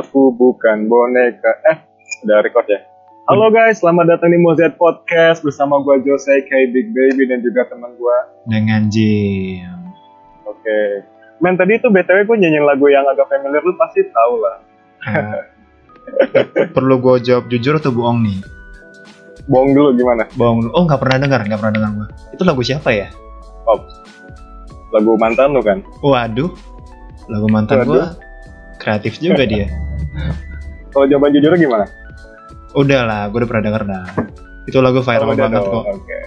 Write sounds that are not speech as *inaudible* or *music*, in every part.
Aku bukan boneka. Eh, udah record ya? Halo guys, selamat datang di Mozart Podcast bersama gue Jose, K Big Baby dan juga teman gue. dengan Jim. Oke. Men tadi itu BTW gue nyanyiin lagu yang agak familiar lu pasti tahu lah. Perlu gue jawab jujur atau bohong nih? Bohong dulu gimana? Bohong dulu. Oh nggak pernah dengar, nggak pernah dengar gue. Itu lagu siapa ya? Oh, lagu mantan lu kan? Waduh, lagu mantan gue. Kreatif juga dia. Kalau jawaban jujur gimana? Udah lah, gue udah pernah denger dah. Itu lagu viral Oh, banget dong, kok. Oke.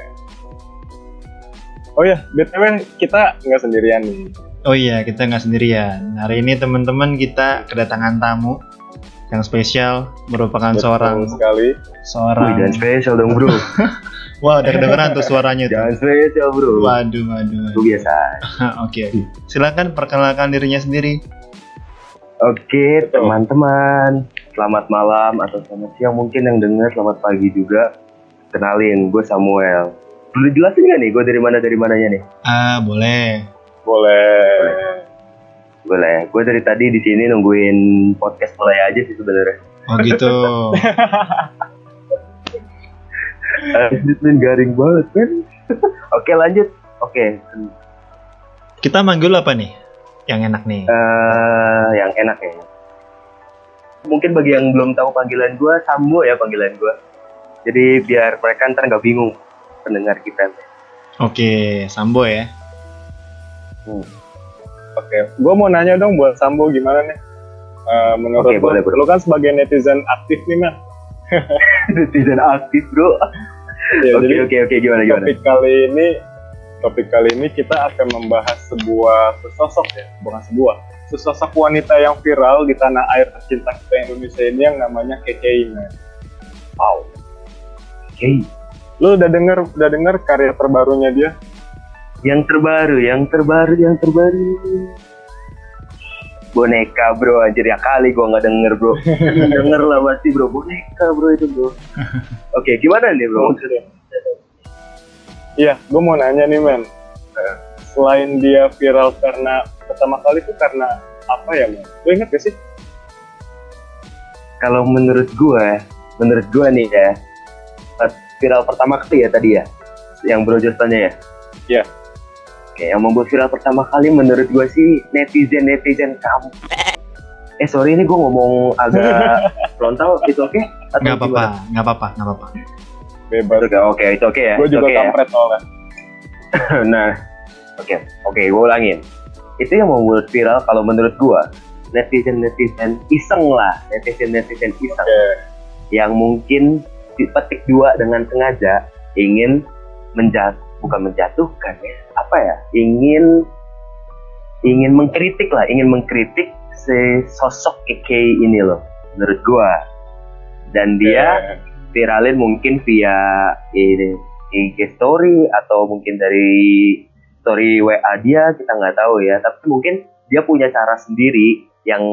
Oh ya, BTW kita nggak sendirian nih. Oh iya, kita nggak sendirian. Hari ini teman-teman kita kedatangan tamu yang spesial merupakan Betul seorang sekali. seorang. Wih, jangan spesial dong bro *laughs* Wah, udah kedengeran tuh suaranya tuh. Jangan spesial bro Waduh, waduh. Itu biasa Oke, *laughs* oke. Silakan perkenalkan dirinya sendiri. Oke teman-teman Selamat malam atau selamat siang mungkin yang denger Selamat pagi juga Kenalin, gue Samuel Boleh jelasin gak nih gue dari mana dari mananya nih? Ah, boleh. Boleh. Boleh, gue dari tadi di sini nungguin podcast mulai aja sih sebenarnya. Oh gitu. *laughs* Lanjutin garing banget kan? *laughs* Oke lanjut. Oke, Kita manggil apa nih? Yang enak nih. eh yang enak ya. Mungkin bagi yang belum tahu panggilan gue, Sambo ya panggilan gue. Jadi biar mereka ntar nggak bingung pendengar kita. Oke, Sambo ya. Oke, gue mau nanya dong buat Sambo gimana nih? Eh, menurut lu, boleh, boleh. lu kan sebagai netizen aktif nih, man. *laughs* Netizen aktif bro. Ya, Oke oke oke gimana gimana? topik kali ini, topik kali ini kita akan membahas sebuah sesosok ya, bukan sebuah, sesosok wanita yang viral di tanah air tercinta kita Indonesia ini yang namanya man. Wow. Oke. Lu udah denger, udah denger karya terbarunya dia? Yang terbaru, yang terbaru, yang terbaru. Boneka bro, anjir ya kali gua nggak denger bro. *laughs* denger lah pasti bro, boneka bro itu bro. *laughs* Oke, gimana nih bro? Iya, gue mau nanya nih, men. Eh, Selain dia viral karena pertama kali itu karena apa ya, men? Lu inget gak sih? Kalau menurut gua, menurut gua nih ya, viral pertama kali ya tadi ya, yang bro Jos tanya ya. Iya. Oke, yang membuat viral pertama kali menurut gua sih netizen netizen kamu. Eh sorry ini gua ngomong agak *laughs* frontal, itu oke? Atau Nggak apa-apa, nggak apa-apa, nggak apa-apa. Bebas. Oke, oke, itu oke ya. Gue juga oke ya. kampret soalnya. *laughs* nah, oke, oke, gue ulangin. Itu yang membuat viral kalau menurut gua netizen netizen iseng lah, netizen netizen iseng Oke. yang mungkin dipetik dua dengan sengaja ingin menjat bukan menjatuhkan ya apa ya ingin ingin mengkritik lah ingin mengkritik si sosok KK ini loh menurut gua dan dia Oke. Viralin mungkin via ini IG story atau mungkin dari story WA dia kita nggak tahu ya tapi mungkin dia punya cara sendiri yang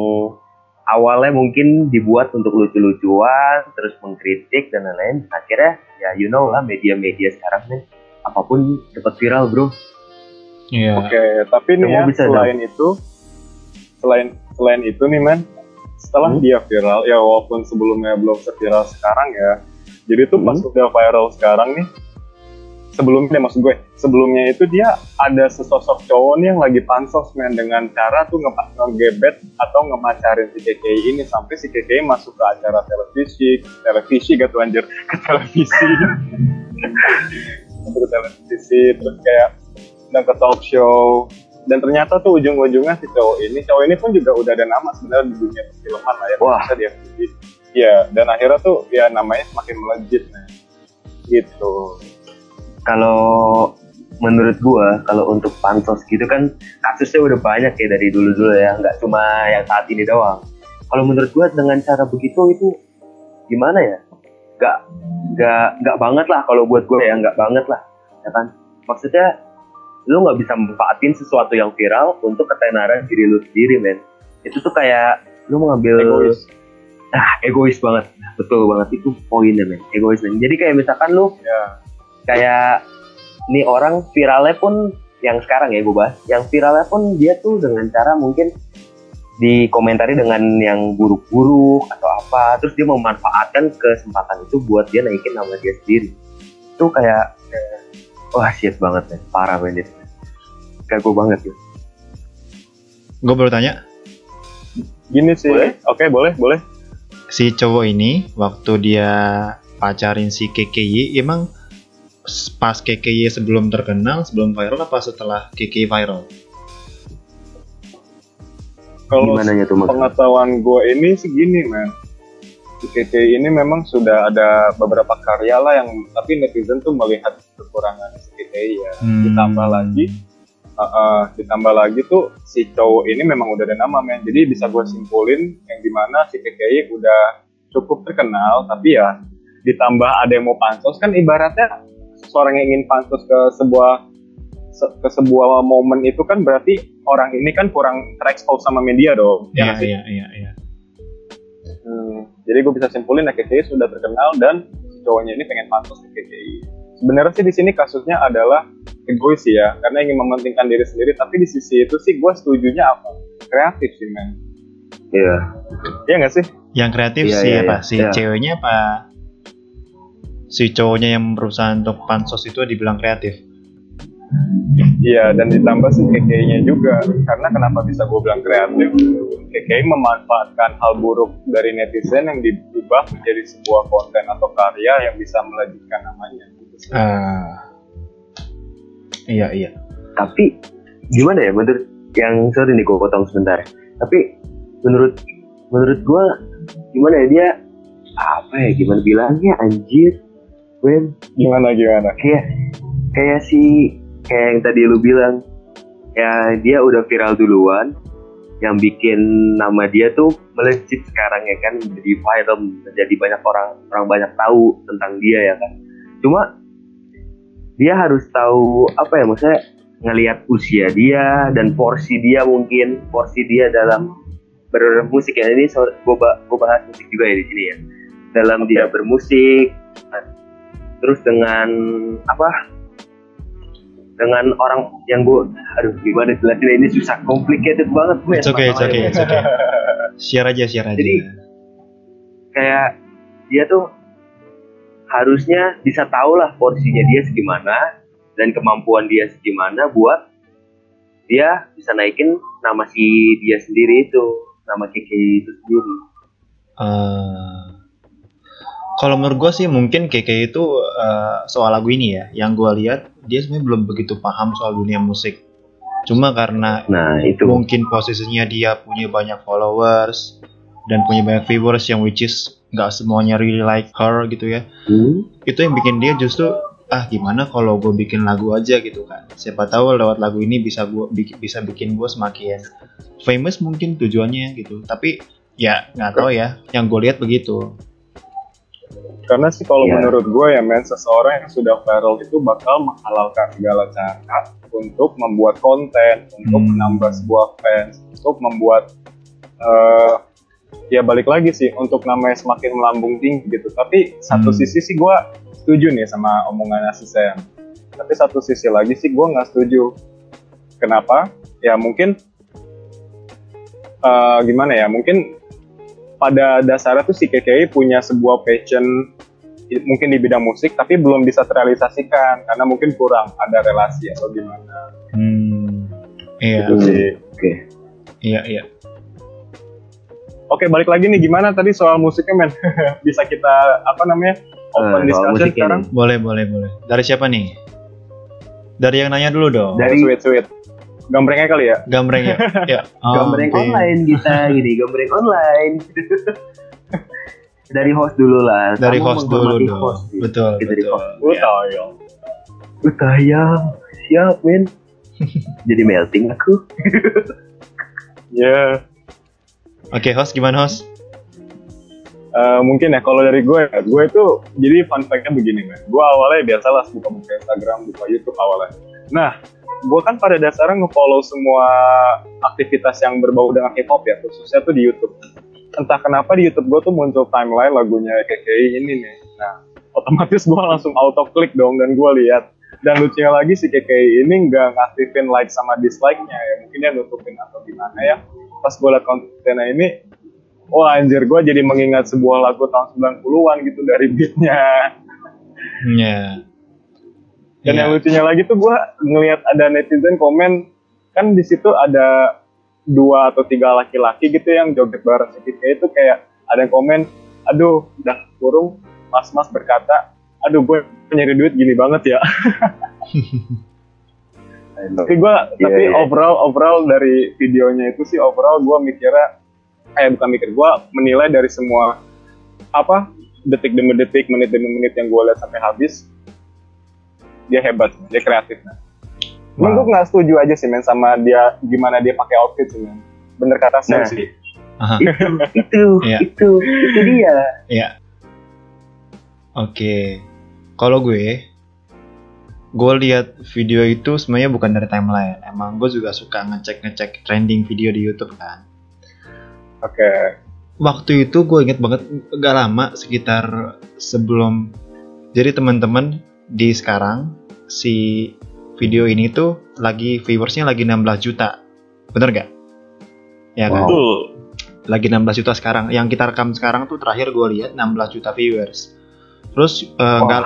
awalnya mungkin dibuat untuk lucu-lucuan terus mengkritik dan lain-lain akhirnya ya you know lah media-media sekarang nih apa pun cepat viral bro Iya. Oke, tapi nih ya, bisa selain itu, selain selain itu nih, man, setelah Hmm? dia viral, ya walaupun sebelumnya belum seviral sekarang ya, jadi tuh pas Hmm? udah viral sekarang nih, sebelumnya maksud gue, sebelumnya itu dia ada sesosok cowok nih yang lagi pansos men dengan cara tuh nge ngegebet atau ngemacarin si KKI ini sampai si KKI masuk ke acara televisi, televisi gitu anjir, *laughs* ke televisi. Ke televisi terus kayak dan ke talk show dan ternyata tuh ujung-ujungnya si cowok ini cowok ini pun juga udah ada nama sebenarnya di dunia perfilman lah ya Wah. bisa dia Iya, dan akhirnya tuh ya namanya semakin melejit nah. Gitu. kalau menurut gua kalau untuk pansos gitu kan kasusnya udah banyak ya dari dulu dulu ya nggak cuma yang saat ini doang kalau menurut gua dengan cara begitu itu gimana ya nggak nggak nggak banget lah kalau buat gue ya nggak banget lah ya kan maksudnya lu nggak bisa manfaatin sesuatu yang viral untuk ketenaran diri lu sendiri men itu tuh kayak lu mengambil Egois. Ah egois banget. Betul banget. Itu poinnya men. Egois men. Jadi kayak misalkan lu Ya. kayak nih orang viralnya pun yang sekarang ya gue bahas. Yang viralnya pun dia tuh dengan cara mungkin dikomentari dengan yang buruk-buruk atau apa terus dia memanfaatkan kesempatan itu buat dia naikin nama dia sendiri. Itu kayak kayak, wah shit banget ya parah banget kayak gue banget ya. Gue baru tanya, Gini sih. Boleh? Oke, boleh, boleh. Si cowok ini waktu dia pacarin si KKY emang pas KKY sebelum terkenal, sebelum viral apa setelah KKY viral? Kalau gimana tuh maksudnya pengetahuan gue ini sih gini, men. KKI ini memang sudah ada beberapa karya lah yang tapi netizen tuh melihat kekurangan si KKI ya. Hmm. Ditambah lagi, uh, uh, ditambah lagi tuh si cowok ini memang udah ada nama, men. Jadi bisa gue simpulin yang di mana si KKI udah cukup terkenal, tapi ya ditambah ada yang mau pansos kan ibaratnya seorang yang ingin pansos ke sebuah se- ke sebuah momen itu kan berarti orang ini kan kurang terekspos sama media dong. Iya Ya sih? iya iya iya. Hmm, jadi gue bisa simpulin ya KKI sudah terkenal dan si cowoknya ini pengen pansos ke KKI. Sebenarnya sih di sini kasusnya adalah egois sih ya, karena ingin mementingkan diri sendiri. Tapi di sisi itu sih gue setujunya apa? Kreatif sih men. iya Iya nggak sih? Yang kreatif Iya, sih iya, apa? iya. Si Iya. ceweknya apa? Si cowoknya yang berusaha untuk pansos itu dibilang kreatif. Iya, dan ditambah sih KKI-nya juga. Karena kenapa bisa gue bilang kreatif? KKI memanfaatkan hal buruk dari netizen yang diubah menjadi sebuah konten atau karya yang bisa melejitkan namanya. Gitu sih. Iya iya. tapi gimana ya menurut yang sorry nih gue potong sebentar tapi menurut menurut gue gimana ya dia apa ya gimana bilangnya anjir men Gimana gimana? kayak kayak si kayak yang tadi lu bilang ya dia udah viral duluan yang bikin nama dia tuh melejit sekarang ya kan menjadi viral menjadi banyak orang orang banyak tahu tentang dia ya kan cuma dia harus tahu apa ya maksudnya ngelihat usia dia dan porsi dia mungkin porsi dia dalam bermusik ya. Ini gue bahas musik juga ya di sini ya. Dalam dia bermusik terus dengan apa? Dengan orang yang gue aduh gimana jelasin ini susah complicated banget gue It's okay, it's okay, it's okay. Share aja, share aja. Jadi- kayak dia tuh harusnya bisa tahu lah porsinya dia segimana dan kemampuan dia segimana buat dia bisa naikin nama si dia sendiri itu nama Kiki itu sendiri. Eh, kalau menurut gue sih mungkin KK itu eh, soal lagu ini ya, yang gue lihat dia sebenarnya belum begitu paham soal dunia musik. Cuma karena nah itu. mungkin posisinya dia punya banyak followers dan punya banyak viewers yang which is nggak semuanya really like her gitu ya. Hmm, Itu yang bikin dia justru ah gimana kalau gue bikin lagu aja gitu kan. Siapa tahu lewat lagu ini bisa gua bik- bisa bikin gue semakin famous mungkin tujuannya gitu. Tapi ya nggak tahu ya. Yang gue lihat begitu. Karena sih kalau Iya. menurut gue ya men, seseorang yang sudah viral itu bakal menghalalkan segala cara untuk membuat konten, untuk Hmm. menambah sebuah fans, untuk membuat eh ya balik lagi sih untuk namanya semakin melambung tinggi gitu. Tapi satu Hmm. sisi sih gue setuju nih sama omongannya si Sam. Tapi satu sisi lagi sih gue nggak setuju. Kenapa? Ya mungkin eh, gimana ya? Mungkin pada dasarnya tuh si KKI punya sebuah passion mungkin di bidang musik tapi belum bisa terrealisasikan karena mungkin kurang ada relasi atau gimana Hmm. Iya, gitu sih. oke iya, iya. Oke balik lagi nih gimana tadi soal musiknya men *laughs* bisa kita apa namanya open soal discussion sekarang nih. Boleh, boleh, boleh. Dari siapa nih? Dari yang nanya dulu dong. Dari- sweet sweet gambrengnya kali ya Gambreng *laughs* ya. ya. gambreng Oke. online kita gini gambreng online dari host dulu lah Dari Kamu host dulu dong. host, gitu. Betul, di betul. host. lu Ya. tahu ya Uh, tayang siap men *laughs* jadi melting aku ya Oke, host gimana host? Eh, mungkin ya kalau dari gue ya, gue itu jadi fun fact-nya begini men. Gue awalnya biasalah buka-buka Instagram buka YouTube awalnya. Nah gue kan pada dasarnya nge-follow semua aktivitas yang berbau dengan hip hop ya khususnya tuh di YouTube. Entah kenapa di YouTube gue tuh muncul timeline lagunya KKI ini nih. Nah otomatis gue langsung auto klik dong dan gue lihat dan lucunya lagi si KKI ini nggak ngaktifin like sama dislike-nya ya mungkin dia nutupin atau gimana ya pas gue liat kontennya ini wah anjir gue jadi mengingat sebuah lagu tahun 90-an gitu dari beatnya Iya. dan Iya. yang lucunya lagi tuh gue ngelihat ada netizen komen kan di situ ada dua atau tiga laki-laki gitu yang joget bareng si KKI itu kayak ada yang komen aduh udah kurung mas-mas berkata aduh gue nyari duit gini banget ya tapi gue Iya, tapi iya. overall overall dari videonya itu sih overall gue mikirnya eh bukan mikir gue menilai dari semua apa detik demi detik menit demi menit yang gue lihat sampai habis dia hebat dia kreatif nah. Wow. gue nggak setuju aja sih men sama dia gimana dia pakai outfit sih men bener kata Sam Nah. sih Aha. itu *laughs* itu Iya. itu itu dia Iya. Oke. Kalau gue, gue lihat video itu sebenarnya bukan dari timeline. Emang gue juga suka ngecek-ngecek trending video di YouTube kan. oke Waktu itu gue inget banget gak lama sekitar sebelum. Jadi teman-teman di sekarang si video ini tuh lagi viewersnya lagi 16 juta. Bener gak? Ya kan? Wow. lagi 16 juta sekarang. Yang kita rekam sekarang tuh terakhir gue lihat 16 juta viewers. Terus eh, Wah. nggak,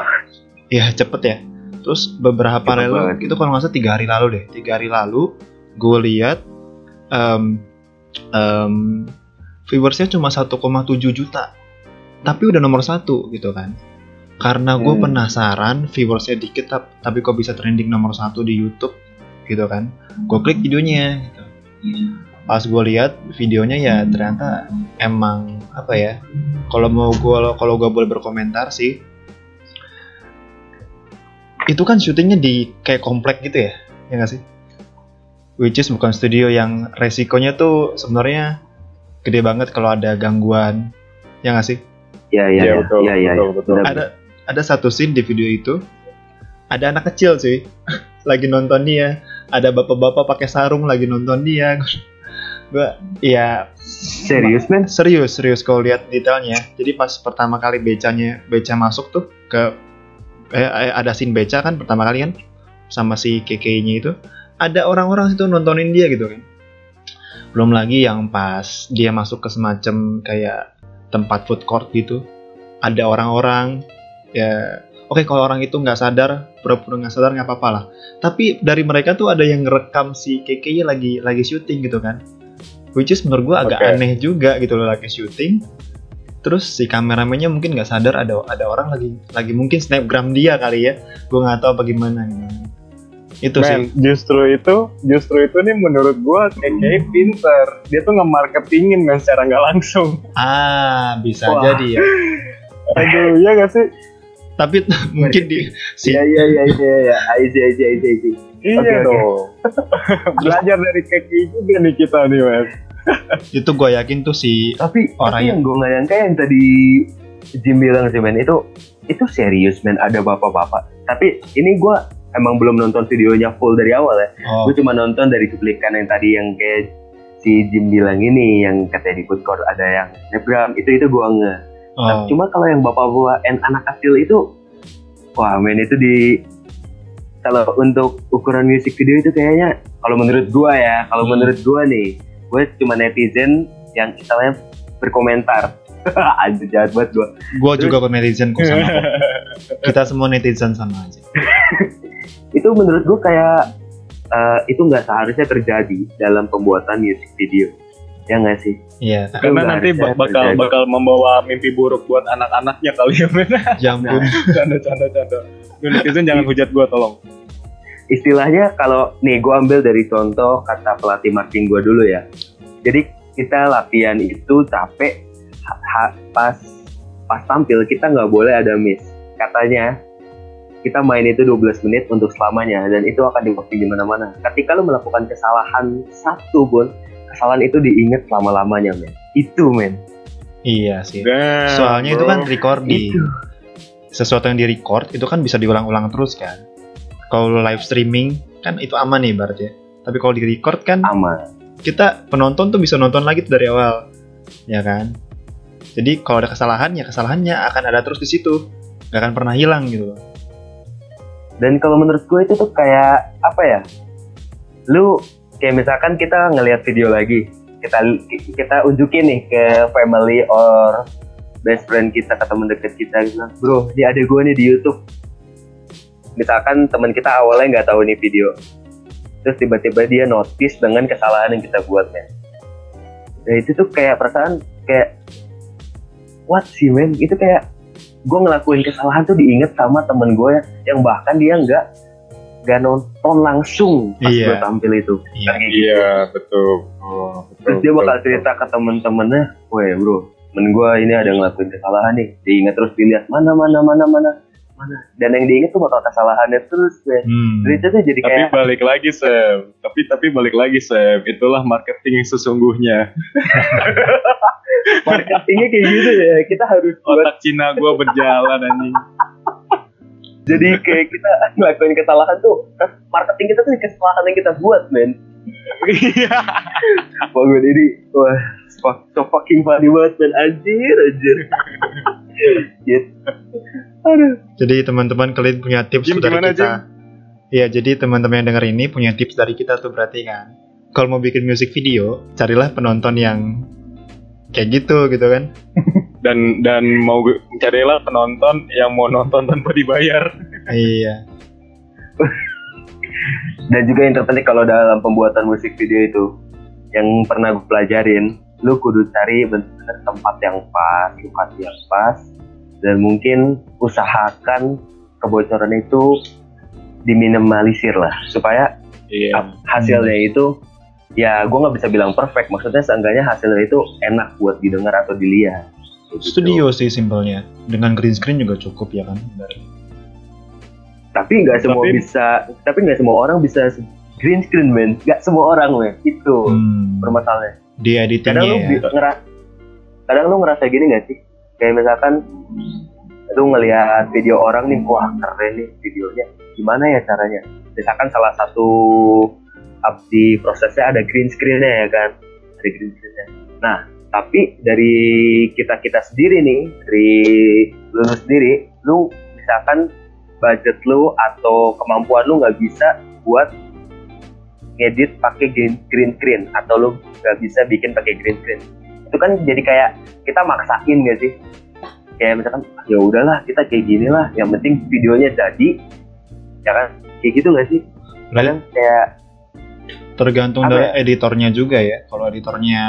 ya cepet ya. Terus beberapa Cepet lalu banget. itu kalau nggak salah tiga hari lalu deh. Tiga hari lalu gue lihat em, em, viewersnya cuma 1,7 juta. Tapi udah nomor satu gitu kan. Karena gue Hmm. penasaran viewersnya dikit tap- tapi kok bisa trending nomor satu di YouTube gitu kan. Gue klik videonya gitu pas gue lihat videonya ya ternyata emang apa ya kalau mau gue kalau gue boleh berkomentar sih itu kan syutingnya di kayak komplek gitu ya ya nggak sih which is bukan studio yang resikonya tuh sebenarnya gede banget kalau ada gangguan ya nggak sih ya ya Iya, ya betul, ya ya, betul, ya. betul. Ada ada satu scene di video itu ada anak kecil sih *laughs* lagi nonton dia ada bapak-bapak pakai sarung lagi nonton dia *laughs* gue ya serius men? Serius serius kalau lihat detailnya jadi pas pertama kali becanya beca masuk tuh ke eh, eh, ada scene beca kan pertama kali kan? Sama si KK-nya itu. Ada orang-orang situ nontonin dia gitu kan. Belum lagi yang pas dia masuk ke semacam kayak tempat food court gitu. Ada orang-orang ya oke kalau orang itu nggak sadar pura-pura nggak sadar nggak apa-apa lah. Tapi dari mereka tuh ada yang ngerekam si KK-nya lagi lagi syuting gitu kan which is menurut gua agak aneh juga gitu loh lagi syuting terus si kameramennya mungkin nggak sadar ada ada orang lagi lagi mungkin snapgram dia kali ya gua nggak tahu apa gimana itu sih justru itu, justru itu nih menurut gua KKI pinter. Dia tuh nge-marketingin men secara nggak langsung. ah bisa Wah. jadi ya *laughs* Aduh, iya gak sih? tapi *laughs* mungkin di si ya ya ya ya ya aja aja aja aja Iya Oke, oke. dong. *laughs* Belajar dari KKI juga nih kita nih, men. Itu gue yakin tuh si tapi Orang tapi yang- gue nggak nyangka yang tadi Jim bilang sih men itu itu serius men. Ada bapak-bapak. Tapi ini gue emang belum nonton videonya full dari awal ya. Oh, gue cuma nonton dari cuplikan yang tadi yang kayak si Jim bilang ini yang katanya di food court ada yang snapgram. Itu itu gue nge. Oh. Nah, cuma kalau yang bapak-bapak and anak kecil itu wah men itu di kalau untuk ukuran musik video itu kayaknya kalau menurut gua ya kalau Hmm. menurut gua nih gue cuma netizen yang istilahnya berkomentar *laughs* Anjir jahat banget gua gue juga kok netizen kok sama kok. *laughs* kita semua netizen sama aja *laughs* itu menurut gua kayak eh, itu nggak seharusnya terjadi dalam pembuatan musik video ya nggak sih iya Karena nanti bakal terjadi. bakal membawa mimpi buruk buat anak-anaknya kali ya, men. ya ampun Canda, canda, canda. Lu netizen jangan hujat gua, tolong. Istilahnya kalau nih gue ambil dari contoh kata pelatih marching gue dulu ya. Jadi kita latihan itu capek ha- ha- pas pas tampil kita nggak boleh ada miss. Katanya kita main itu 12 menit untuk selamanya dan itu akan dipakai di mana-mana. Ketika lo melakukan kesalahan satu pun kesalahan itu diingat selama-lamanya men. Itu men. Iya sih. Damn, soalnya itu kan recording. Itu. Sesuatu yang di record itu kan bisa diulang-ulang terus kan kalau live streaming kan itu aman nih berarti ya. Tapi kalau di record kan aman. kita penonton tuh bisa nonton lagi tuh dari awal ya kan? Jadi kalau ada kesalahan ya kesalahannya akan ada terus di situ. Nggak akan pernah hilang gitu loh. Dan kalau menurut gue itu tuh kayak apa ya? Lu kayak misalkan kita ngelihat video lagi kita kita unjukin nih ke family or best friend kita ke teman dekat kita gitu. Bro ini ada gue nih di YouTube misalkan teman kita awalnya nggak tahu nih video terus tiba-tiba dia notice dengan kesalahan yang kita buatnya nah itu tuh kayak perasaan kayak what sih men itu kayak gue ngelakuin kesalahan tuh diinget sama temen gue yang bahkan dia nggak nggak nonton langsung pas Iya. gue tampil itu Iya. Kayak gitu. Iya, betul. Oh, betul, terus dia bakal betul. cerita ke temen-temennya weh bro temen gue ini ada ngelakuin kesalahan nih diingat terus dilihat mana mana mana mana mana dan yang diingat tuh bakal kesalahannya terus men Hmm. Jadi itu tuh jadi Tapi kayak balik lagi Sam. Tapi tapi balik lagi Sam. Itulah marketing yang sesungguhnya. *laughs* marketingnya kayak gitu ya kita harus buat Otak Cina gua berjalan anjing. jadi kayak kita ngelakuin kesalahan tuh marketing kita tuh kesalahan yang kita buat men Iya. Wah gue ini wah so, so fucking funny banget men anjir anjir Gitu. *laughs* Aduh. Jadi teman-teman kalian punya tips Jim, dari kita. Iya, jadi teman-teman yang denger ini punya tips dari kita tuh berarti kan. Kalau mau bikin music video, carilah penonton yang kayak gitu gitu kan. *laughs* Dan dan mau carilah penonton yang mau nonton tanpa dibayar. iya. dan juga yang terpenting kalau dalam pembuatan musik video itu yang pernah gue pelajarin lu kudu cari bener-bener tempat yang pas lokasi yang pas dan mungkin usahakan kebocoran itu diminimalisir lah supaya Iya. hasilnya itu ya gue nggak bisa bilang perfect maksudnya seenggaknya hasilnya itu enak buat didengar atau dilihat Gitu. Studio sih simpelnya. Dengan green screen juga cukup ya kan. tapi nggak semua Tapi- bisa tapi nggak semua orang bisa green screen man nggak semua orang men itu Hmm. permasalahannya Di editingnya kadang lu ya. ngera- kadang lu ngerasa gini gak sih kayak misalkan lu ngelihat video orang nih wah keren nih videonya. Gimana ya caranya? Misalkan salah satu di prosesnya ada green screen-nya ya kan? Ada green screen-nya. Nah tapi dari kita kita sendiri nih dari lu sendiri lu misalkan budget lu atau kemampuan lu nggak bisa buat ngedit pakai green, green screen atau lu nggak bisa bikin pakai green screen itu kan jadi kayak kita maksain gak sih kayak misalkan ya udahlah kita kayak gini lah yang penting videonya jadi ya kan kayak gitu gak sih kadang kayak Tergantung dari editornya juga ya. Kalau editornya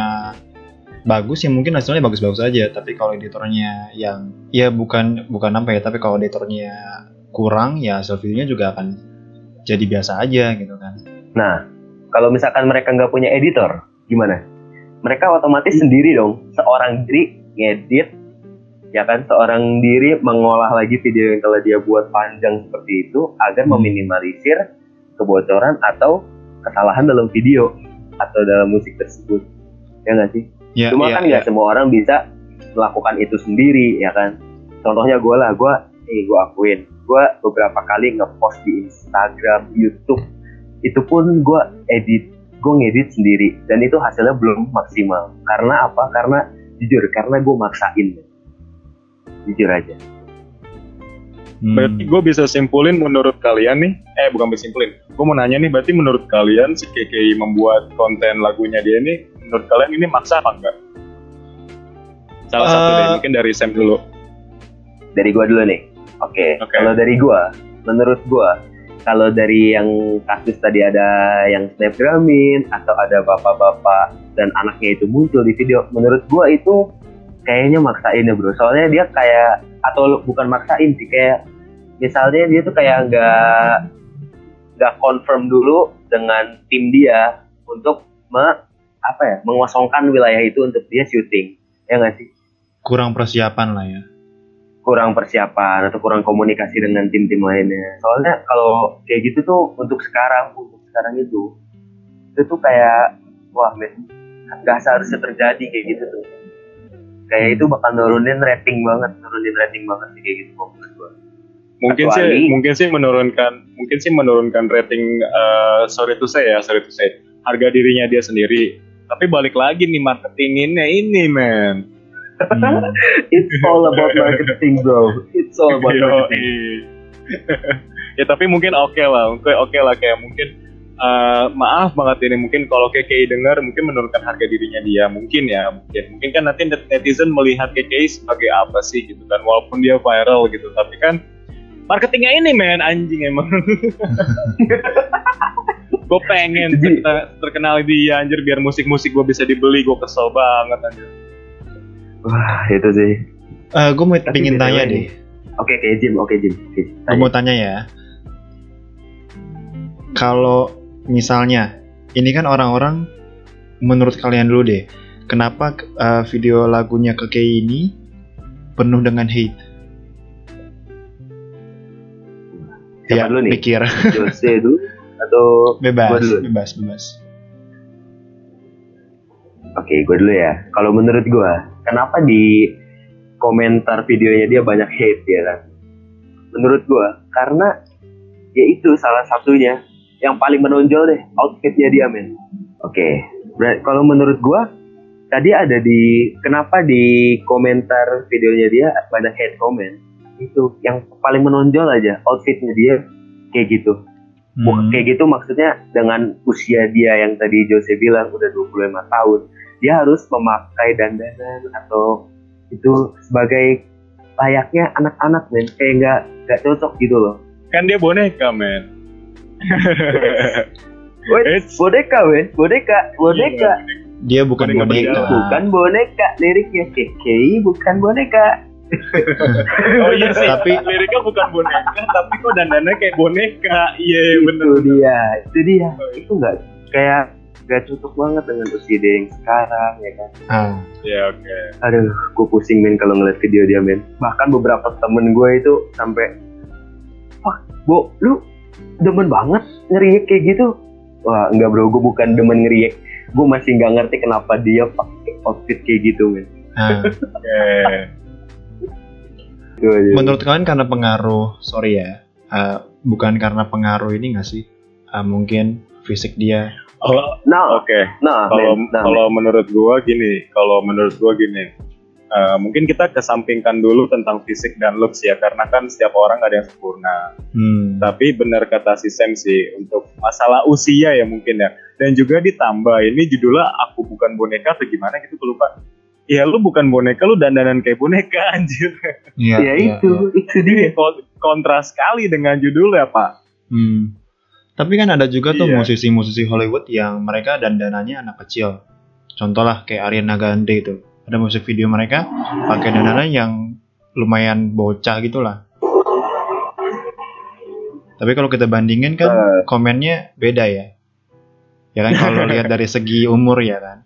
bagus ya mungkin hasilnya bagus-bagus aja. Tapi kalau editornya yang ya bukan bukan apa ya. Tapi kalau editornya kurang ya hasil videonya juga akan jadi biasa aja gitu kan. nah kalau misalkan mereka nggak punya editor gimana mereka otomatis sendiri dong seorang diri ngedit ya kan seorang diri mengolah lagi video yang telah dia buat panjang seperti itu agar Hmm. meminimalisir kebocoran atau kesalahan dalam video atau dalam musik tersebut ya nggak sih Ya, Cuma ya, kan ya. nggak semua orang bisa melakukan itu sendiri ya kan. Contohnya gue lah, gue, eh gue akuin, gue beberapa kali ngepost di Instagram, YouTube, itu pun gue edit, gue ngedit sendiri dan itu hasilnya belum maksimal. Karena apa? Karena jujur, karena gue maksain, jujur aja. Hmm. Berarti gue bisa simpulin menurut kalian nih, eh bukan bisa simpulin, gue mau nanya nih, berarti menurut kalian si KKI membuat konten lagunya dia ini, menurut kalian ini maksa apa enggak? Salah satu deh, Eh, mungkin dari Sam dulu. Dari gue dulu nih. Oke, Oke. kalau dari gue, menurut gue, kalau dari yang kasus tadi ada yang snapgramin atau ada bapak-bapak dan anaknya itu muncul di video, menurut gue itu kayaknya maksain ya bro. Soalnya dia kayak atau bukan maksain sih kayak misalnya dia tuh kayak nggak nggak confirm dulu dengan tim dia untuk me, apa ya mengosongkan wilayah itu untuk dia syuting ya nggak sih kurang persiapan lah ya. Kurang persiapan atau kurang komunikasi dengan tim-tim lainnya. Soalnya kalau kayak gitu tuh untuk sekarang, untuk sekarang itu, itu tuh kayak wah men, nggak seharusnya terjadi kayak gitu tuh. Kayak itu bakal nurunin rating banget, nurunin rating banget sih kayak gitu menurut gua. Mungkin Kecuali- sih, mungkin sih menurunkan, mungkin sih menurunkan rating, eh, sorry to say ya, sorry to say, harga dirinya dia sendiri. Tapi balik lagi nih marketinginnya ini, men. Hmm. It's all about *laughs* marketing bro. It's all about marketing. *laughs* ya tapi mungkin oke lah oke oke lah kayak mungkin eh, maaf banget ini mungkin kalau KKI dengar mungkin menurunkan harga dirinya dia mungkin ya mungkin mungkin kan nanti net- netizen melihat KKI sebagai apa sih gitu kan walaupun dia viral gitu tapi kan marketingnya ini men anjing emang *laughs* gue pengen Jadi- terkenal dia anjir biar musik-musik gue bisa dibeli gue kesel banget anjir Wah, itu sih. Eh, gue mau Tapi pingin tanya deh. Oke, oke Jim, oke Jim. Oke, Gue mau tanya ya. Kalau misalnya ini kan orang-orang menurut kalian dulu deh, kenapa eh, video lagunya Kekei ini penuh dengan hate? Siapa ya, dulu nih? pikir Jose dulu atau *laughs* bebas, Gua dulu. bebas, bebas. Oke, gue dulu ya. Kalau menurut gue, kenapa di komentar videonya dia banyak hate ya kan? Menurut gue, karena ya itu salah satunya yang paling menonjol deh outfitnya dia men. Oke, ber- kalau menurut gue tadi ada di kenapa di komentar videonya dia banyak hate comment itu yang paling menonjol aja outfitnya dia kayak gitu. Hmm. Kayak gitu maksudnya dengan usia dia yang tadi Jose bilang udah 25 tahun, dia harus memakai dandanan atau itu sebagai layaknya anak-anak men, kayak nggak nggak cocok gitu loh. kan dia boneka men. *laughs* Wait, boneka men, boneka, boneka, Dia bukan Boneka boneka. bukan boneka liriknya KKI bukan boneka. *laughs* oh iya sih Tapi- liriknya bukan boneka tapi kok dandannya kayak boneka. Iya bener itu dia, itu dia, itu nggak kayak nggak cocok banget dengan usia dia yang sekarang ya kan. Ah, ya oke Aduh, gue pusing men kalau ngeliat video dia men. Bahkan beberapa temen gue itu sampai, wah, Bo, lu demen banget ngeriak kayak gitu. Wah, enggak bro, gue bukan demen ngeriak. Gue masih nggak ngerti kenapa dia pakai outfit kayak gitu men. ah. *laughs* aja. Menurut kalian karena pengaruh, sorry ya, eh, bukan karena pengaruh ini nggak sih? Eh, mungkin fisik dia. Kalau Nah, oke nah, kalau nah, kalau menurut gua gini kalau menurut gua gini eh, mungkin kita kesampingkan dulu tentang fisik dan looks ya karena kan setiap orang ada yang sempurna Hmm. tapi benar kata si Sam sih untuk masalah usia ya mungkin ya dan juga ditambah ini judulnya aku bukan boneka atau gimana gitu lupa ya lu bukan boneka lu dandanan kayak boneka *laughs* anjir Iya, ya iya, itu, iya. itu dia. Kon- kontras sekali dengan judulnya pak Hmm. Tapi kan ada juga tuh Iya. musisi-musisi Hollywood yang mereka dandanannya anak kecil. Contoh lah kayak Ariana Grande itu. Ada musik video mereka pakai dandanan yang lumayan bocah gitu lah. Tapi kalau kita bandingin kan Eh. komennya beda ya. Ya kan kalau *laughs* lihat dari segi umur ya kan.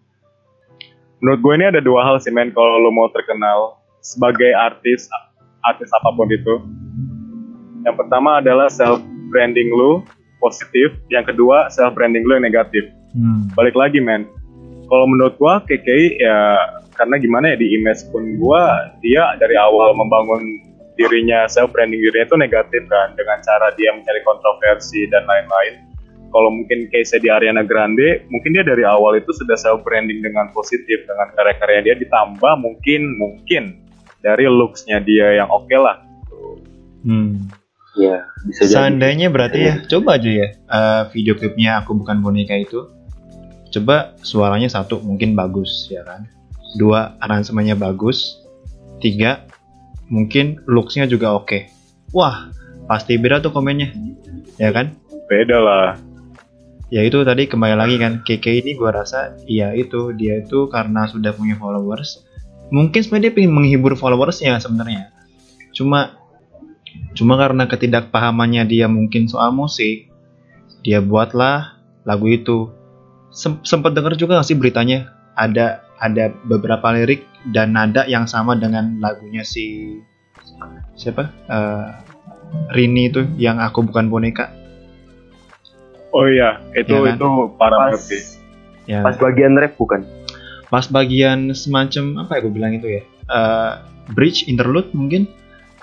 menurut gue ini ada dua hal sih men kalau lu mau terkenal sebagai artis artis apa pun itu yang pertama adalah self branding lu positif yang kedua self branding lu yang negatif. Hmm. balik lagi men. Kalau menurut gua KKI ya karena gimana ya di image pun gua dia dari awal membangun dirinya self branding dirinya itu negatif kan. Dengan cara dia mencari kontroversi dan lain-lain. Kalau mungkin case di Ariana Grande mungkin dia dari awal itu sudah self branding dengan positif dengan karya-karya dia ditambah mungkin mungkin dari looksnya dia yang oke lah Hmm. Ya, bisa jadi. Seandainya berarti ya, coba aja ya eh, video klipnya aku bukan boneka itu. Coba suaranya satu mungkin bagus ya kan. Dua aransemennya bagus. Tiga mungkin looksnya juga oke. Wah pasti beda tuh komennya, ya kan? beda lah Ya itu tadi kembali lagi kan KK ini gua rasa iya itu dia itu karena sudah punya followers. Mungkin sebenarnya dia pengen menghibur followersnya sebenarnya. Cuma cuma karena ketidakpahamannya dia mungkin soal musik, dia buatlah lagu itu. Sem- Sempet denger juga gak sih beritanya? Ada ada beberapa lirik dan nada yang sama dengan lagunya si siapa? Eh, Rini itu yang aku bukan boneka. Oh iya itu Iya kan? itu parah Pas, banget sih ya. pas bagian rap bukan? pas bagian semacam apa ya gue bilang itu ya? Eh, bridge interlude mungkin?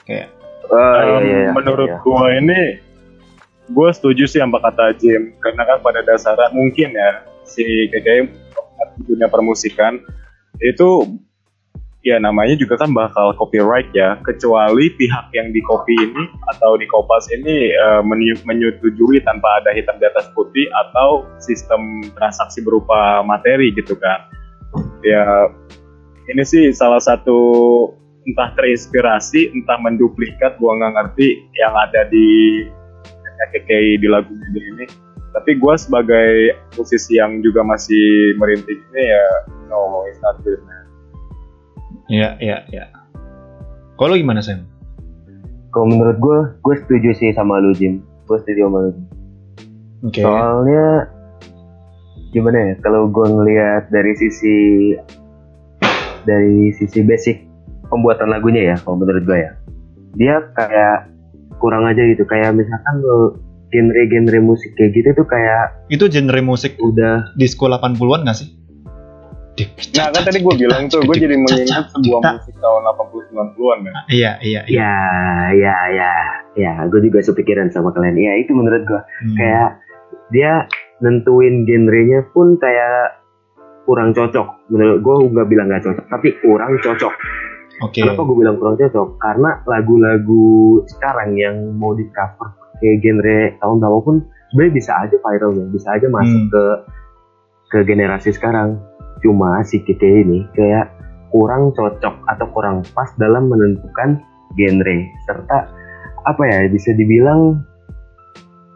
Kayak Oh, iya, Um, iya, iya. menurut Iya. gua ini gue setuju sih sama kata Jim karena kan pada dasarnya mungkin ya si KKI dunia permusikan itu ya namanya juga kan bakal copyright ya kecuali pihak yang di copy ini atau di kopas ini menyu- menyetujui tanpa ada hitam di atas putih atau sistem transaksi berupa materi gitu kan ya ini sih salah satu entah terinspirasi entah menduplikat gua nggak ngerti yang ada di KKI di lagu Gede ini tapi gua sebagai musisi yang juga masih merintis ini ya no it's not good man. Iya, iya, iya. Kalau lu gimana, Sam? Kalau menurut gue, gue setuju sih sama lu Jim. Gue setuju sama lu. Jim. Oke. Soalnya gimana ya? Kalau gue ngelihat dari sisi dari sisi basic pembuatan lagunya ya, kalau menurut gue ya, dia kayak kurang aja gitu. Kayak misalkan lo genre-genre musik kayak gitu tuh kayak Itu genre musik udah disco 80-an gak sih? Nah kan tadi gue bilang tuh, gue jadi mengingat sebuah musik tahun 80-90an kan. Iya, iya, iya. ya ya ya ya gue juga sepikiran sama kalian ya itu menurut gue Hmm. kayak dia nentuin genrenya pun kayak kurang cocok menurut gue nggak bilang nggak cocok tapi kurang cocok Oke. kenapa gue bilang kurang cocok karena lagu-lagu sekarang yang mau di cover kayak genre tahun tahun pun sebenarnya bisa aja viral ya bisa aja masuk Hmm. ke ke generasi sekarang cuma si Kike ini kayak kurang cocok atau kurang pas dalam menentukan genre serta apa ya bisa dibilang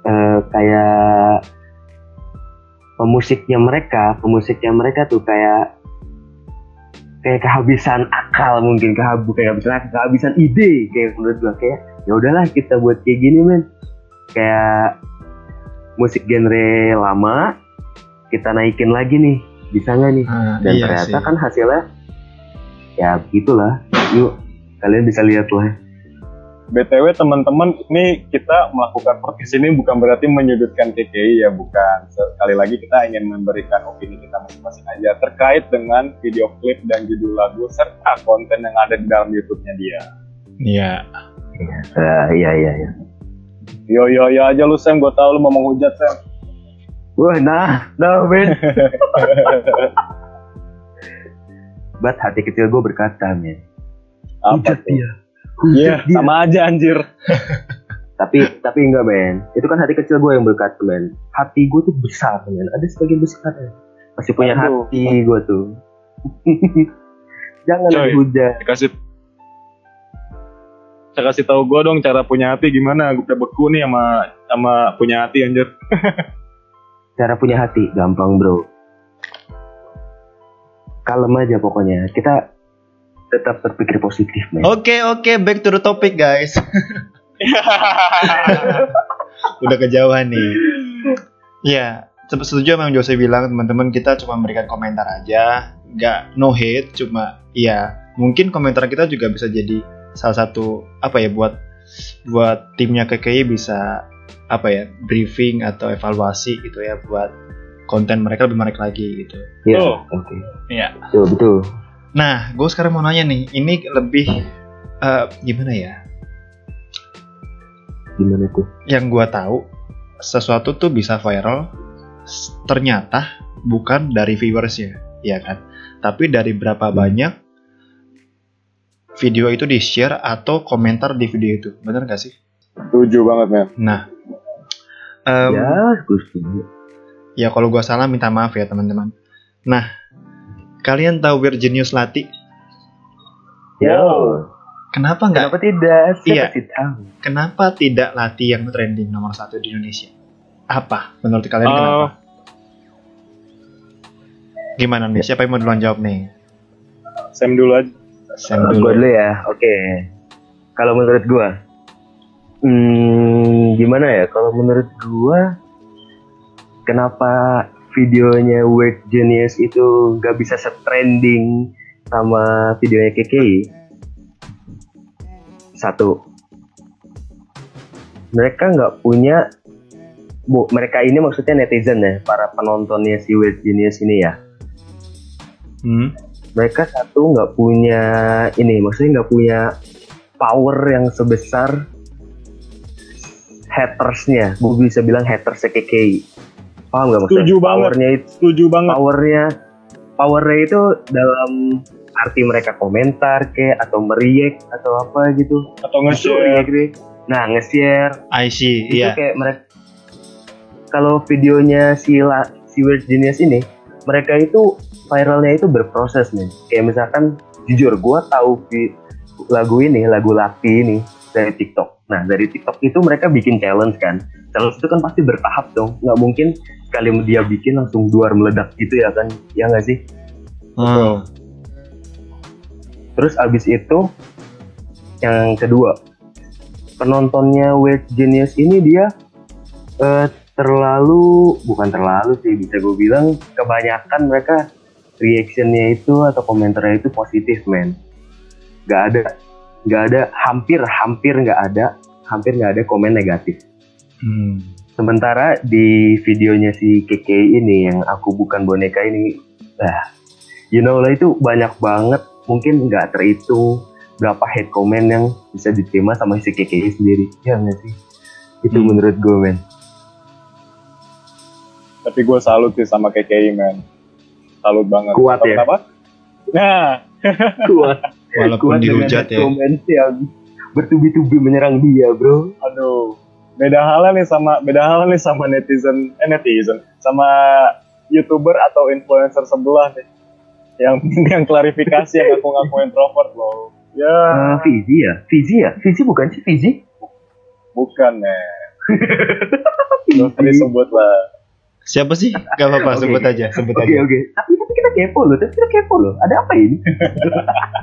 eh, kayak pemusiknya mereka pemusiknya mereka tuh kayak kayak kehabisan akal mungkin kehab kayak kehabisan akal, kehabisan ide kayak menurut gua kayak ya udahlah kita buat kayak gini men. Kayak musik genre lama kita naikin lagi nih bisa nggak nih? Ah, dan iya ternyata sih. kan hasilnya ya begitulah. Yuk kalian bisa lihat lah BTW teman-teman, ini kita melakukan podcast ini bukan berarti menyudutkan KKI ya, bukan. Sekali lagi kita ingin memberikan opini kita masing-masing aja terkait dengan video klip dan judul lagu serta konten yang ada di dalam YouTube-nya dia. Iya. Eh, iya iya iya Yo yo yo aja lu Sam, gue tau lu mau menghujat Sam. wah nah nah men *laughs* Bat hati kecil gue berkata men Apa hujat dia Iya, dia sama aja anjir. *laughs* tapi tapi enggak men itu kan hati kecil gue yang berkata men hati gue tuh besar men ada sebagian besar ya. masih punya Aduh. hati gue tuh *laughs* jangan Coy. dihujat Kasih saya kasih tahu gue dong cara punya hati gimana gue udah beku nih sama sama punya hati anjir *laughs* cara punya hati gampang bro kalem aja pokoknya kita tetap berpikir positif men Oke, oke, back to the topic, guys. *laughs* Udah kejauhan nih. Ya, se- setuju sama yang Jose bilang, teman-teman kita cuma memberikan komentar aja, nggak no hate, cuma ya mungkin komentar kita juga bisa jadi salah satu apa ya buat buat timnya KKI bisa apa ya briefing atau evaluasi gitu ya buat konten mereka lebih menarik lagi gitu. ya Oh. oke Iya. betul betul Nah, gue sekarang mau nanya nih, ini lebih eh, gimana ya? gimana tuh Yang gue tahu sesuatu tuh bisa viral, ternyata bukan dari viewersnya, ya kan? Tapi dari berapa banyak video itu di share atau komentar di video itu, bener gak sih? setuju banget men Nah, em, ya gue setuju ya kalau gue salah minta maaf ya teman-teman. Nah, kalian tahu Virginius Lati? ya Kenapa nggak kenapa tidak saya Iya. tahu kenapa tidak Lati yang trending nomor satu di Indonesia? Apa menurut kalian Eh, kenapa? Gimana nih? Siapa yang mau duluan jawab nih? Sam dulu aja Sam gue dulu. dulu ya oke kalau menurut gue hmm, gimana ya kalau menurut gue kenapa videonya Weird Genius itu nggak bisa trending sama videonya KKI satu. Mereka nggak punya bu mereka ini maksudnya netizen ya para penontonnya si Weird Genius ini ya. Hmm? mereka satu nggak punya ini maksudnya nggak punya power yang sebesar hatersnya. Gue bisa bilang haters KKI paham nggak maksudnya? Setuju banget. powernya itu setuju banget. powernya powernya itu dalam arti mereka komentar ke atau meriak atau apa gitu. Atau nge-share react-react. nah nge-share. I see itu iya. kayak mereka kalau videonya si La, si Weird Genius ini mereka itu viralnya itu berproses nih kayak misalkan jujur gue tahu vi- lagu ini lagu Lati ini dari TikTok. Nah dari TikTok itu mereka bikin challenge kan. Challenge itu kan pasti bertahap dong. Nggak mungkin sekali dia bikin langsung duar meledak gitu ya kan ya nggak sih Hmm. terus abis itu yang kedua penontonnya Weird Genius ini dia eh, terlalu bukan terlalu sih bisa gue bilang kebanyakan mereka reactionnya itu atau komentarnya itu positif men nggak ada nggak ada hampir hampir nggak ada hampir nggak ada komen negatif Hmm. Sementara di videonya si Keke ini yang aku bukan boneka ini ah you know lah itu banyak banget. Mungkin nggak terhitung berapa hate comment yang bisa diterima sama si Keke sendiri. Ya nggak sih? Itu Hmm. menurut gue men. Tapi gue salut sih sama KKI man salut banget. Kuat Tahu ya? kenapa nah. *laughs* Kuat. Walaupun kuat dihujat ya. comment yang bertubi-tubi menyerang dia bro. Aduh beda halnya nih sama beda halnya nih sama netizen eh netizen sama youtuber atau influencer sebelah nih. Yang *laughs* yang klarifikasi yang aku ngaku introvert loh ya. Eh, Fizi ya? Fizi ya? Fizi bukan sih? Fizi bukan *laughs* nih Gak usah disebut lah. Siapa sih? Gak apa-apa, Oke. sebut aja, sebut oke aja. oke. Tapi tapi kita kepo loh tapi kita kepo loh. Ada apa ini *laughs*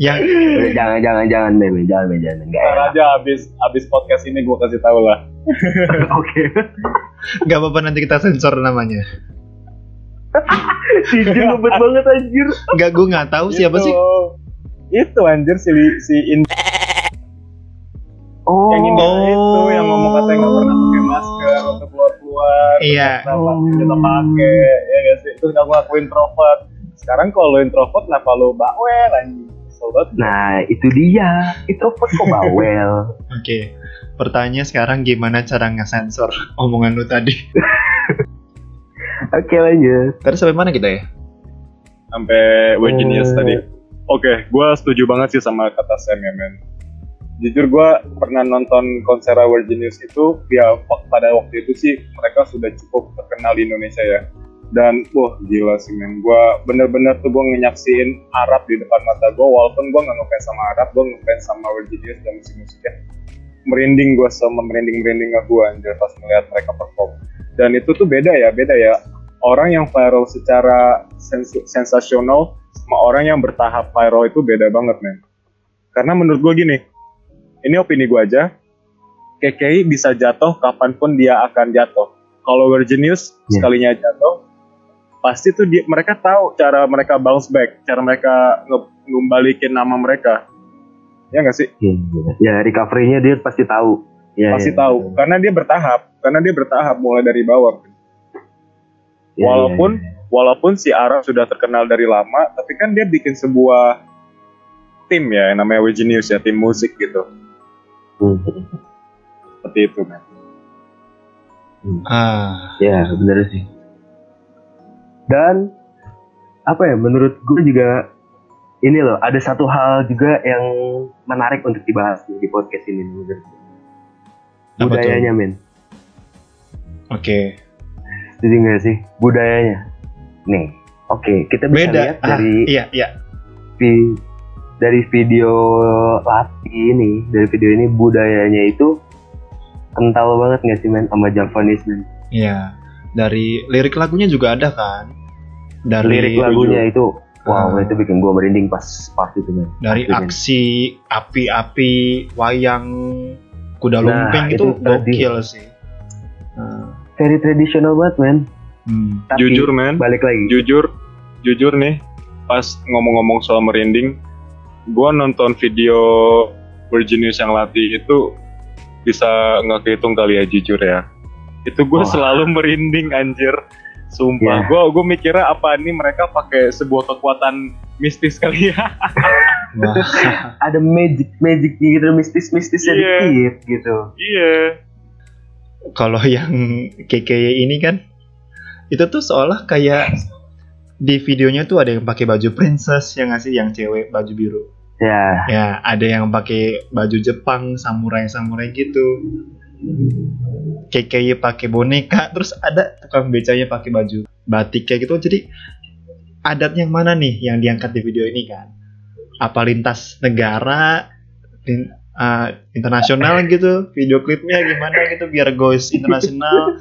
Yang *laughs* jangan jangan jangan men jangan men jangan. Nggak Ntar enak. aja abis abis podcast ini gue kasih tahu lah. *laughs* Oke. Gak apa-apa nanti kita sensor namanya. *laughs* si Jin ngebet banget anjir. Gak, gue nggak tahu siapa Itu. sih. itu anjir si si in oh. Yang ini itu yang ngomong katanya nggak pernah pakai masker untuk keluar keluar Iya. kenapa kita pakai ya gak sih? Terus ngaku ngaku introvert? Sekarang kalau introvert kenapa lo bawel anjing Nah itu dia introvert kok bawel *laughs* Oke. Pertanyaan sekarang gimana cara ngesensor omongan lu tadi? *laughs* oke lanjut Tadi sampai mana kita ya? sampai. Way Genius tadi oke gue setuju banget sih sama kata Sam ya men jujur gue pernah nonton konser Weird Genius itu ya pada waktu itu sih mereka sudah cukup terkenal di Indonesia ya dan wah gila sih men. Gue bener-bener tuh gue nyaksiin Arab di depan mata gue walaupun gue nggak ngefans sama Arab gue ngefans sama Genius dan musik-musiknya. Merinding gue sama merinding-merinding gue anjir pas melihat mereka perform. Dan itu tuh beda ya beda ya. Orang yang viral secara sens- sensasional sama orang yang bertahap viral itu beda banget men. Karena menurut gue gini ini opini gue aja KKI bisa jatuh kapan pun dia akan jatuh. Kalau Genius Ya. sekalinya jatuh pasti tuh dia, mereka tahu cara mereka bounce back cara mereka nge- ngembalikin nama mereka ya nggak sih ya recovery-nya dia pasti tahu ya, pasti ya. tahu karena dia bertahap karena dia bertahap mulai dari bawah Ya, walaupun ya, ya. walaupun si Arab sudah terkenal dari lama, tapi kan dia bikin sebuah tim ya, yang namanya Genius ya, tim musik gitu. Hmm. Seperti itu, men. Ah, Ya, bener sih. Dan apa ya? Menurut gue juga ini loh, ada satu hal juga yang menarik untuk dibahas di podcast ini menurut gue. Budayanya, men. oke. Jadi nggak sih budayanya? Nih, oke, kita bisa Beda. lihat Ah, dari iya, iya. vi- dari video Lati ini, dari video ini budayanya itu kental banget nggak sih men sama Javanese men? Iya. Dari lirik lagunya juga ada kan? Dari Lirik lagunya itu, wow Ah. itu bikin gua merinding pas part itu men. dari aksi api-api wayang kuda Nah, lumping itu, itu gokil sih. Nah, Very traditional banget men. hmm. Tapi Jujur, men. balik lagi. Jujur, jujur nih, pas ngomong-ngomong soal merinding, gua nonton video Genius yang latih itu bisa nggak kehitung kali ya jujur ya. Itu gue Wah. selalu merinding anjir. Sumpah, Ya. gue gue mikirnya apa ini mereka pakai sebuah kekuatan mistis kali ya. *laughs* Ada magic magicnya gitu, mistis mistisnya Iya. dikit gitu. Iya. kalau yang KKY ini kan itu tuh seolah kayak di videonya tuh ada yang pakai baju princess yang ngasih yang cewek baju biru. Ya, Ya, ada yang pakai baju Jepang, samurai-samurai gitu. KKY pakai boneka, terus ada tukang becanya pakai baju batik kayak gitu. Jadi adat yang mana nih yang diangkat di video ini kan? Apa lintas negara, lin- uh, internasional *laughs* gitu, video klipnya gimana gitu biar goes internasional.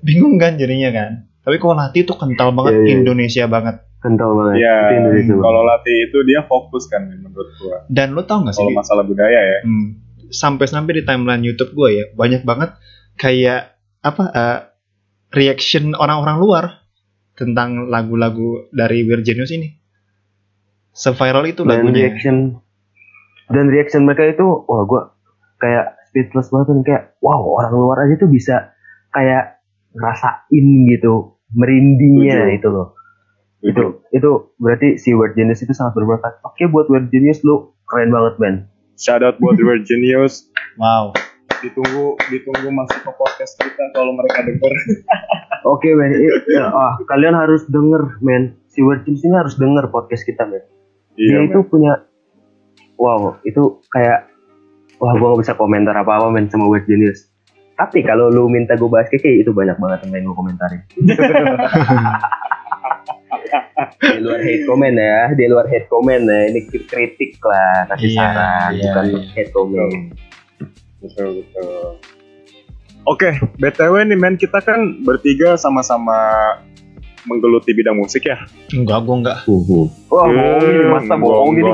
Bingung kan jadinya kan? Tapi kalau Lati itu kental banget Iya, iya. Indonesia banget. kental banget. Iya, banget. kalau latih itu dia fokus kan menurut gua. Dan lo tau gak sih? Kalau masalah budaya ya. Hmm, sampai-sampai di timeline YouTube gue ya banyak banget kayak apa eh, reaction orang-orang luar tentang lagu-lagu dari Virginius ini. Se-viral itu dan lagunya. reaction dan reaction mereka itu wah gua kayak speechless banget kan kayak wow orang luar aja tuh bisa kayak ngerasain gitu merindingnya Setuju. itu loh itu itu berarti si Word Genius itu sangat berbakat oke buat Word Genius lu keren banget Ben Shout out buat *laughs* River Genius. Wow. Ditunggu ditunggu masuk ke podcast kita kalau mereka denger. *laughs* oke Ben I- ya, ah, kalian harus denger men si Genius ini harus denger podcast kita men dia iya. itu men. punya wow itu kayak wah gua gak bisa komentar apa apa men sama Word Genius tapi kalau lu minta gue bahas keke itu banyak banget yang pengen gue komentarin *laughs* di luar hate comment ya di luar hate comment ya ini kritik lah kasih Iya, saran iya, bukan iya. hate comment Betul betul. Oke, btw nih men kita kan bertiga sama-sama menggeluti bidang musik ya. Enggak, gue enggak. wah bohong ini masa bohong ini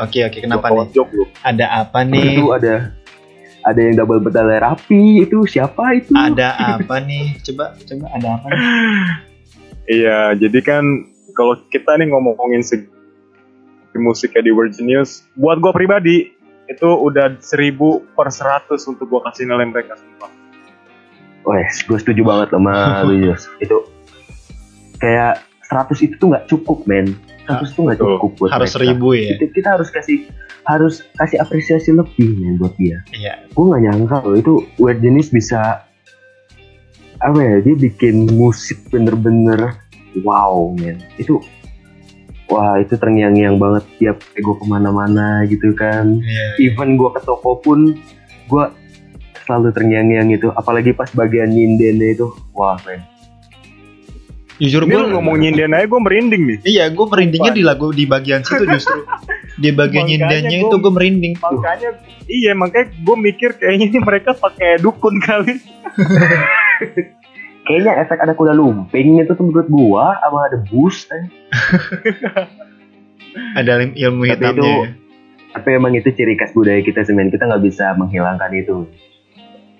Oke, oke. Kenapa Kenapa nih? Jok lu. Ada apa nih? itu ada ada yang double pedal rapi itu siapa itu Ada apa nih? Coba, coba ada apa nih? *laughs* Iya, jadi kan kalau kita nih ngomongin segi musiknya di Virginius, buat gua pribadi itu udah 1000 per 100 untuk gua kasih nilai mereka semua. Wes, gue setuju banget sama *laughs* Yus. Itu kayak 100 itu tuh nggak cukup, men. 100 itu nggak cukup buat Harus mereka. seribu ya? Kita, kita harus kasih harus kasih apresiasi lebih men buat dia. Iya. Gue nggak nyangka loh itu Weird Genius bisa apa ya dia bikin musik bener-bener wow men. Itu wah itu terngiang-ngiang banget tiap gue ke mana-mana gitu kan. Iya. Even gue ke toko pun gue selalu terngiang-ngiang itu. Apalagi pas bagian nyindennya itu wah men. Jujur gue ngomong nyinden aja gua merinding nih. Iya, gue merindingnya di lagu di bagian situ justru. Di bagian nyindennya itu gue merinding. Makanya iya, makanya gue mikir kayaknya ini mereka pakai dukun kali. *laughs* Kayaknya efek ada kuda lumping itu tuh menurut gua sama ada bus eh. *laughs* Ada ilmu Tapi hitamnya. itu- ya. Tapi emang itu ciri khas budaya kita semen kita nggak bisa menghilangkan itu.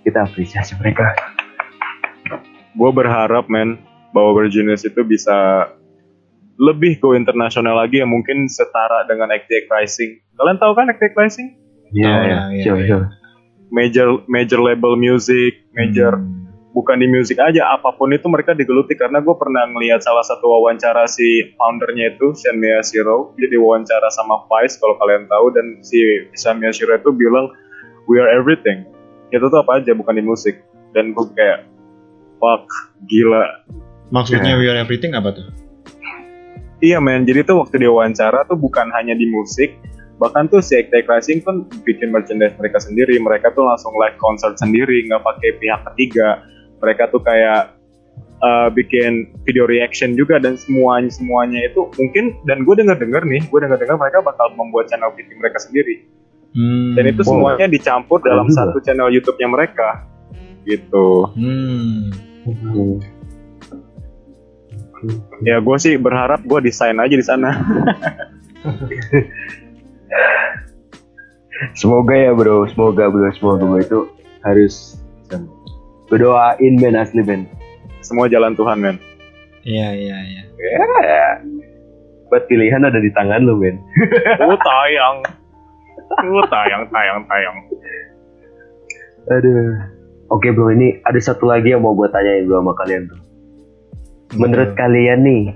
Kita apresiasi mereka. Gue berharap men bahwa Virginius itu bisa lebih go internasional lagi yang mungkin setara dengan XTX Rising. Kalian tahu kan XTX Rising? Iya, Oh, iya, iya, iya. Major major label music, major Hmm. Bukan di musik aja, apa pun itu mereka digeluti karena gue pernah ngelihat salah satu wawancara si foundernya itu Shanmia Shiro, dia diwawancara sama Vice kalau kalian tahu dan si Shanmia Shiro itu bilang we are everything. Itu tuh apa aja bukan di musik dan gue kayak fuck gila. Maksudnya We Are Everything apa tuh? Iya men, jadi tuh waktu dia wawancara tuh bukan hanya di musik, bahkan tuh si Actek Rising pun bikin merchandise mereka sendiri, mereka tuh langsung live concert sendiri, nggak pakai pihak ketiga. Mereka tuh kayak uh, bikin video reaction juga dan semuanya semuanya itu mungkin dan gue dengar dengar nih, gue dengar dengar mereka bakal membuat channel TV mereka sendiri Hmm. dan itu Wow. semuanya dicampur Keren dalam juga. satu channel YouTube-nya mereka gitu. Hmm. Hmm. Ya gue sih berharap gue desain aja di sana. *laughs* Semoga ya bro, semoga bro, semoga bro itu harus berdoain men asli men. Semua jalan Tuhan men. Iya, iya, iya. Ya, buat pilihan ada di tangan lu men. Oh *laughs* tayang. Oh tayang tayang tayang. Aduh. Oke bro, ini ada satu lagi yang mau gue tanyain bro sama kalian tuh. Menurut kalian nih,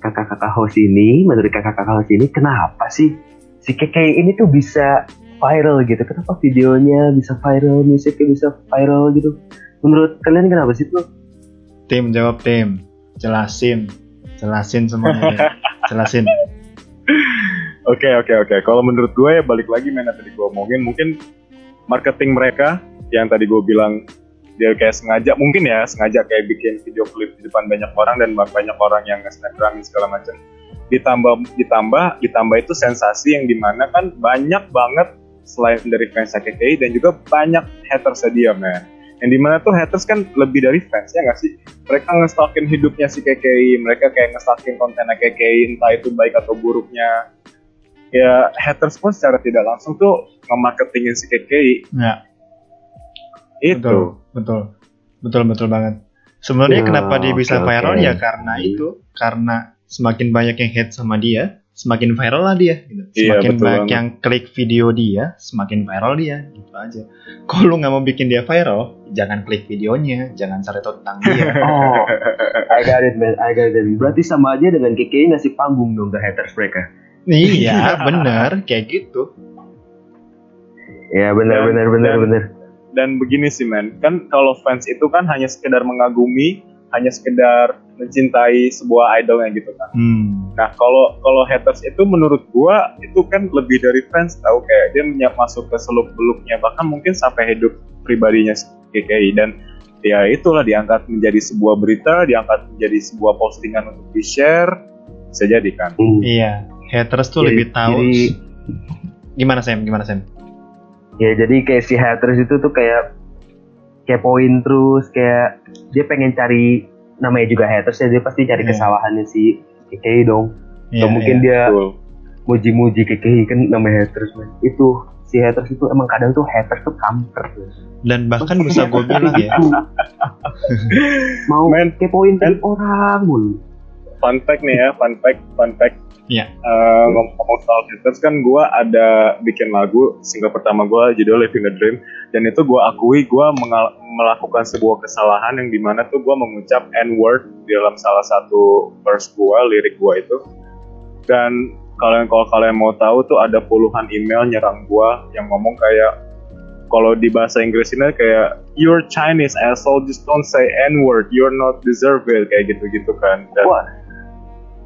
kakak-kakak host ini, menurut kakak-kakak host ini, kenapa sih si Keke ini tuh bisa viral gitu? Kenapa videonya bisa viral, musiknya bisa viral gitu? Menurut kalian kenapa sih bro? tim jawab tim, jelasin. Jelasin semuanya. deh. *laughs* Jelasin. Oke oke oke. Kalau menurut gue ya balik lagi mana tadi gue omongin mungkin marketing mereka yang tadi gue bilang dia kayak sengaja mungkin ya sengaja kayak bikin video klip di depan banyak orang dan banyak orang yang nge-snapgramin segala macam ditambah ditambah ditambah itu sensasi yang di mana kan banyak banget selain dari fans KKI dan juga banyak haters dia man yang di mana tuh haters kan lebih dari fans ya nggak sih? Mereka ngestalkin hidupnya si KKI mereka kayak ngestalkin kontennya KKI entah itu baik atau buruknya. Ya haters pun secara tidak langsung tuh nge-marketingin si KKI Ya, itu. Betul, betul, betul, betul banget. Sebenarnya Ya, kenapa dia bisa oke, viral? Oke. ya karena itu, karena semakin banyak yang hate sama dia, semakin viral lah dia. Gitu. Iya, Semakin betul banyak banget. yang klik video dia, semakin viral dia, gitu aja. Kalau lu nggak mau bikin dia viral, jangan klik videonya, jangan cari tahu tentang dia. *laughs* Oh, I got it man, I got it. Berarti sama aja dengan KKI ngasih panggung dong ke haters mereka. iya, bener, kayak gitu. Ya benar Dan- benar benar dan- benar. dan begini sih men kan kalau fans itu kan hanya sekedar mengagumi hanya sekedar mencintai sebuah idolnya gitu kan Hmm. nah kalau kalau haters itu menurut gua itu kan lebih dari fans tahu kayak dia menyak masuk ke seluk beluknya bahkan mungkin sampai hidup pribadinya KKI dan ya itulah diangkat menjadi sebuah berita diangkat menjadi sebuah postingan untuk di share bisa jadi kan Hmm. Iya, haters tuh Jadi- lebih tahu. jadi- Gimana Sam? Gimana Sam? Ya jadi kayak si haters itu tuh kayak kepoin terus kayak dia pengen cari namanya juga haters ya dia pasti cari Iya. kesalahannya si KKI dong. Iya, Gak mungkin iya. dia muji-muji KKI kan namanya haters man. Itu si haters itu emang kadang tuh haters tuh kampret. man. Dan bahkan bisa gue bilang ya. *laughs* Mau Men, kepoin hidup orang mulu. Fun fact nih ya, fun fact, fun fact. Iya. Eh, ngomong soal haters kan gue ada bikin lagu single pertama gue judul Living the Dream dan itu gue akui gue melakukan sebuah kesalahan yang di mana tuh gue mengucap n word di dalam salah satu verse gue lirik gue itu dan kalian kalau kalian mau tahu tuh ada puluhan email nyerang gue yang ngomong kayak kalau di bahasa Inggris ini kayak you're Chinese asshole just don't say n word you're not deserve it kayak gitu gitu kan dan Wah.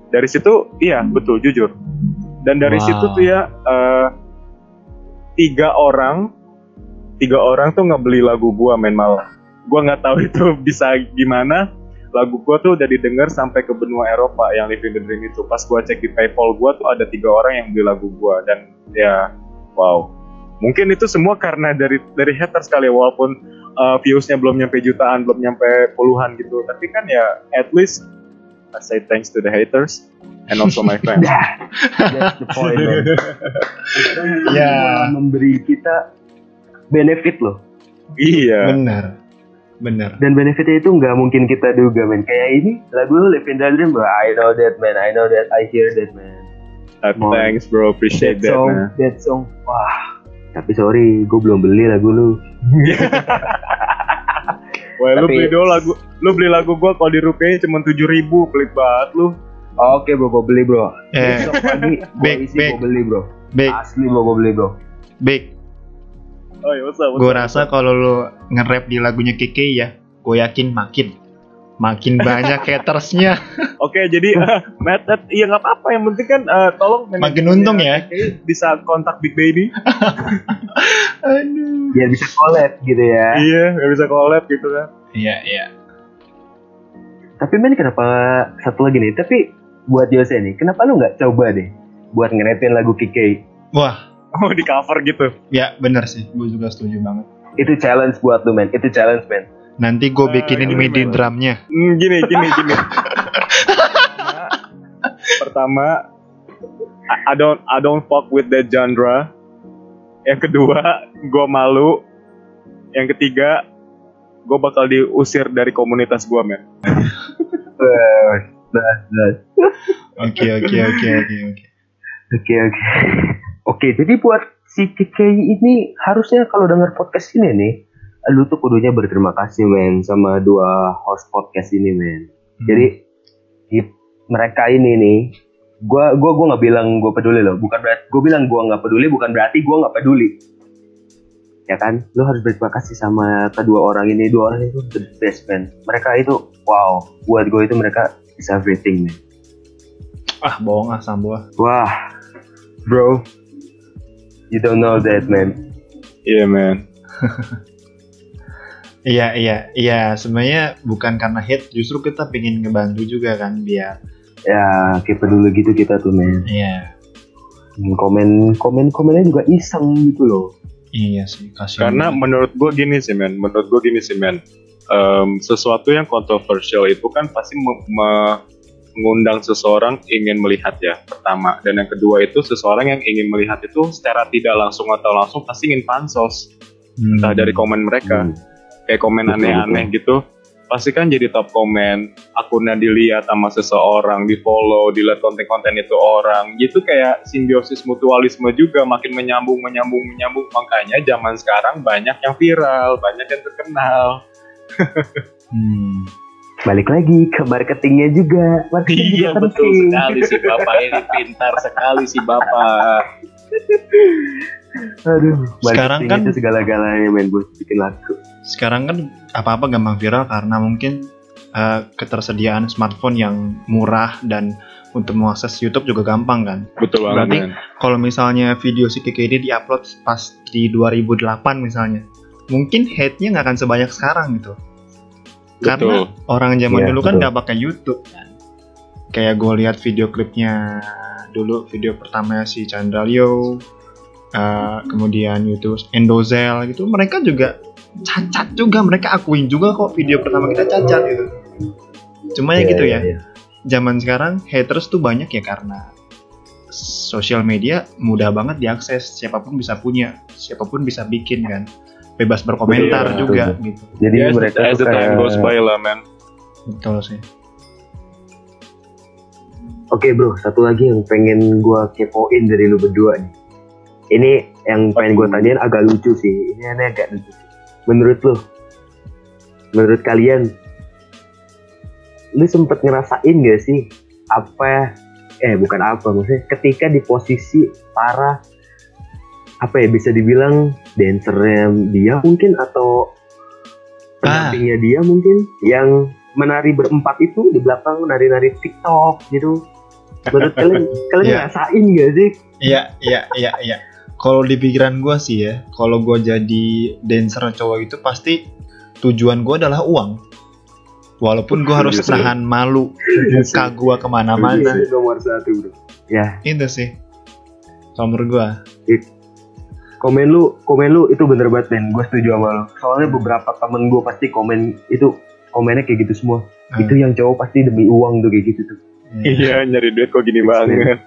Dari situ iya betul jujur. Dan dari Wow. situ tuh ya eh, tiga orang tiga orang tuh ngebeli lagu gua main malah gua nggak tahu *laughs* itu bisa gimana. Lagu gua tuh udah didengar sampai ke benua Eropa yang Living the Dream itu. Pas gua cek di PayPal gua tuh ada tiga orang yang beli lagu gua. Dan ya wow. Mungkin itu semua karena dari dari haters kali ya walaupun uh, viewsnya belum nyampe jutaan belum nyampe puluhan gitu. Tapi kan ya at least I say thanks to the haters and also my friends. *laughs* That's the point *laughs* Ya. malah memberi kita benefit loh. iya. Benar, benar. dan benefitnya itu nggak mungkin kita duga men. Kayak ini lagu lu Live in the Dream bro. I know that man. I know that. I hear that man. Uh, thanks bro. Appreciate that that song man. that song. Wah. Tapi sorry gue belum beli lagu lu *laughs* Wah, lu Tapi- beli dulu lagu, lu beli lagu gua kalau di rupiah cuma tujuh ribu, pelit banget lu. oke bro gue beli bro Eh, besok pagi gue Big, isi big. gue beli bro Big, asli bro gue beli bro big. Oh iya, what's up, what's Gue up, rasa kalau lu nge-rap di lagunya Keke ya, gue yakin makin, makin banyak *laughs* hatersnya. Oke, jadi Matt, Matt, iya nggak apa-apa. Yang penting kan eh, tolong Makin untung ya. Bisa kontak Big Baby. *laughs* Aduh. Biar bisa collab gitu ya iya, nggak bisa collab gitu kan. Iya, iya. tapi men kenapa satu lagi nih tapi buat Jose nih kenapa lu nggak coba deh buat ngerepin lagu KK Wah, Oh, di cover gitu. ya bener sih. Gue juga setuju banget. itu challenge buat lu men itu challenge men Nanti gue Eh, bikinin ini MIDI memang. drumnya. Hmm, gini, gini, gini. *laughs* pertama, I don't, I don't fuck with that genre. Yang kedua, gue malu. Yang ketiga, gue bakal diusir dari komunitas gue, men. *laughs* nah, nah. Oke, oke, oke, oke, oke. Oke oke. Oke, jadi buat si KKI ini harusnya kalau denger podcast ini nih, lu tuh kudunya berterima kasih men sama dua host podcast ini men. Hmm. Jadi di- mereka ini nih, gua gua gua nggak bilang gua peduli loh, bukan berarti gua bilang gua nggak peduli bukan berarti gua nggak peduli. Ya kan, lu harus berterima kasih sama kedua orang ini, dua orang itu the best man. Mereka itu wow, buat gue itu mereka is everything man. ah bohong ah Samboa Wah, bro, you don't know that man. Iya man. *laughs* iya iya iya sebenarnya bukan karena hate justru kita pengen ngebantu juga kan biar Ya, kayak peduli gitu kita tuh men. iya. Komen komen komennya juga iseng gitu loh. iya sih kasihan Karena menurut gue gini sih men, menurut gue gini sih men, Em, sesuatu yang kontroversial itu kan pasti me- me- mengundang seseorang ingin melihat ya pertama, dan yang kedua itu seseorang yang ingin melihat itu secara tidak langsung atau langsung pasti ingin pansos, Hmm. entah dari komen mereka, Hmm. kayak komen aneh-aneh gitu, pasti kan jadi top komen, akunnya dilihat sama seseorang, di follow, dilihat konten-konten itu orang, gitu kayak simbiosis mutualisme juga makin menyambung, menyambung, menyambung, makanya zaman sekarang banyak yang viral, banyak yang terkenal. Hmm. Balik lagi ke marketingnya juga. Marketing Iya juga betul penting. sekali si bapak ini pintar sekali si bapak. *laughs* Aduh, Sekarang kan- itu segala-galanya men buat bikin laku. sekarang kan apa-apa gampang viral karena mungkin eh, ketersediaan smartphone yang murah dan untuk mengakses YouTube juga gampang kan. Betul banget. Berarti. Kalau misalnya video si Keke ini diupload pas di 2008 misalnya, mungkin hate-nya nggak akan sebanyak sekarang gitu. Karena Betul. orang zaman Iya, dulu kan nggak pakai YouTube kan. Kayak gue lihat video klipnya dulu video pertama si Chandra Leo, eh, kemudian YouTube Endozel gitu, mereka juga cacat juga, mereka akuin juga kok video pertama kita cacat gitu. Cuma ya Iya, gitu iya, ya, iya. zaman sekarang haters tuh banyak ya karena sosial media mudah banget diakses, siapa pun bisa punya, siapa pun bisa bikin kan, bebas berkomentar Iya, juga gitu. Jadi Yes, mereka as the time kayak goes by lah men. Betul sih. Oke bro, satu lagi yang pengen gua kepoin dari lu berdua nih. Ini yang pengen gua tanyain agak lucu sih. Ini aneh agak lucu. Menurut lu, menurut kalian, lu sempet ngerasain gak sih apa eh bukan apa maksudnya ketika di posisi para apa ya bisa dibilang dancernya dia mungkin atau Ah. pendampingnya dia mungkin yang menari berempat itu di belakang nari-nari TikTok gitu. Menurut kalian kalian Iya. ngerasain gak sih? Iya, iya, iya, iya. Kalau di pikiran gue sih ya, kalau gue jadi dancer cowok itu pasti tujuan gue adalah uang. Walaupun gue harus sih. nahan malu muka gue ke mana-mana. Itu nomor satu bro. Ya Itu sih. Kalau menurut gue. komen lu komen lu itu bener banget men. Gue setuju sama lu. Soalnya beberapa temen gue pasti komen itu komennya kayak gitu semua. Hmm. Itu yang cowok pasti demi uang tuh kayak gitu tuh. Iya nyari duit kok gini banget.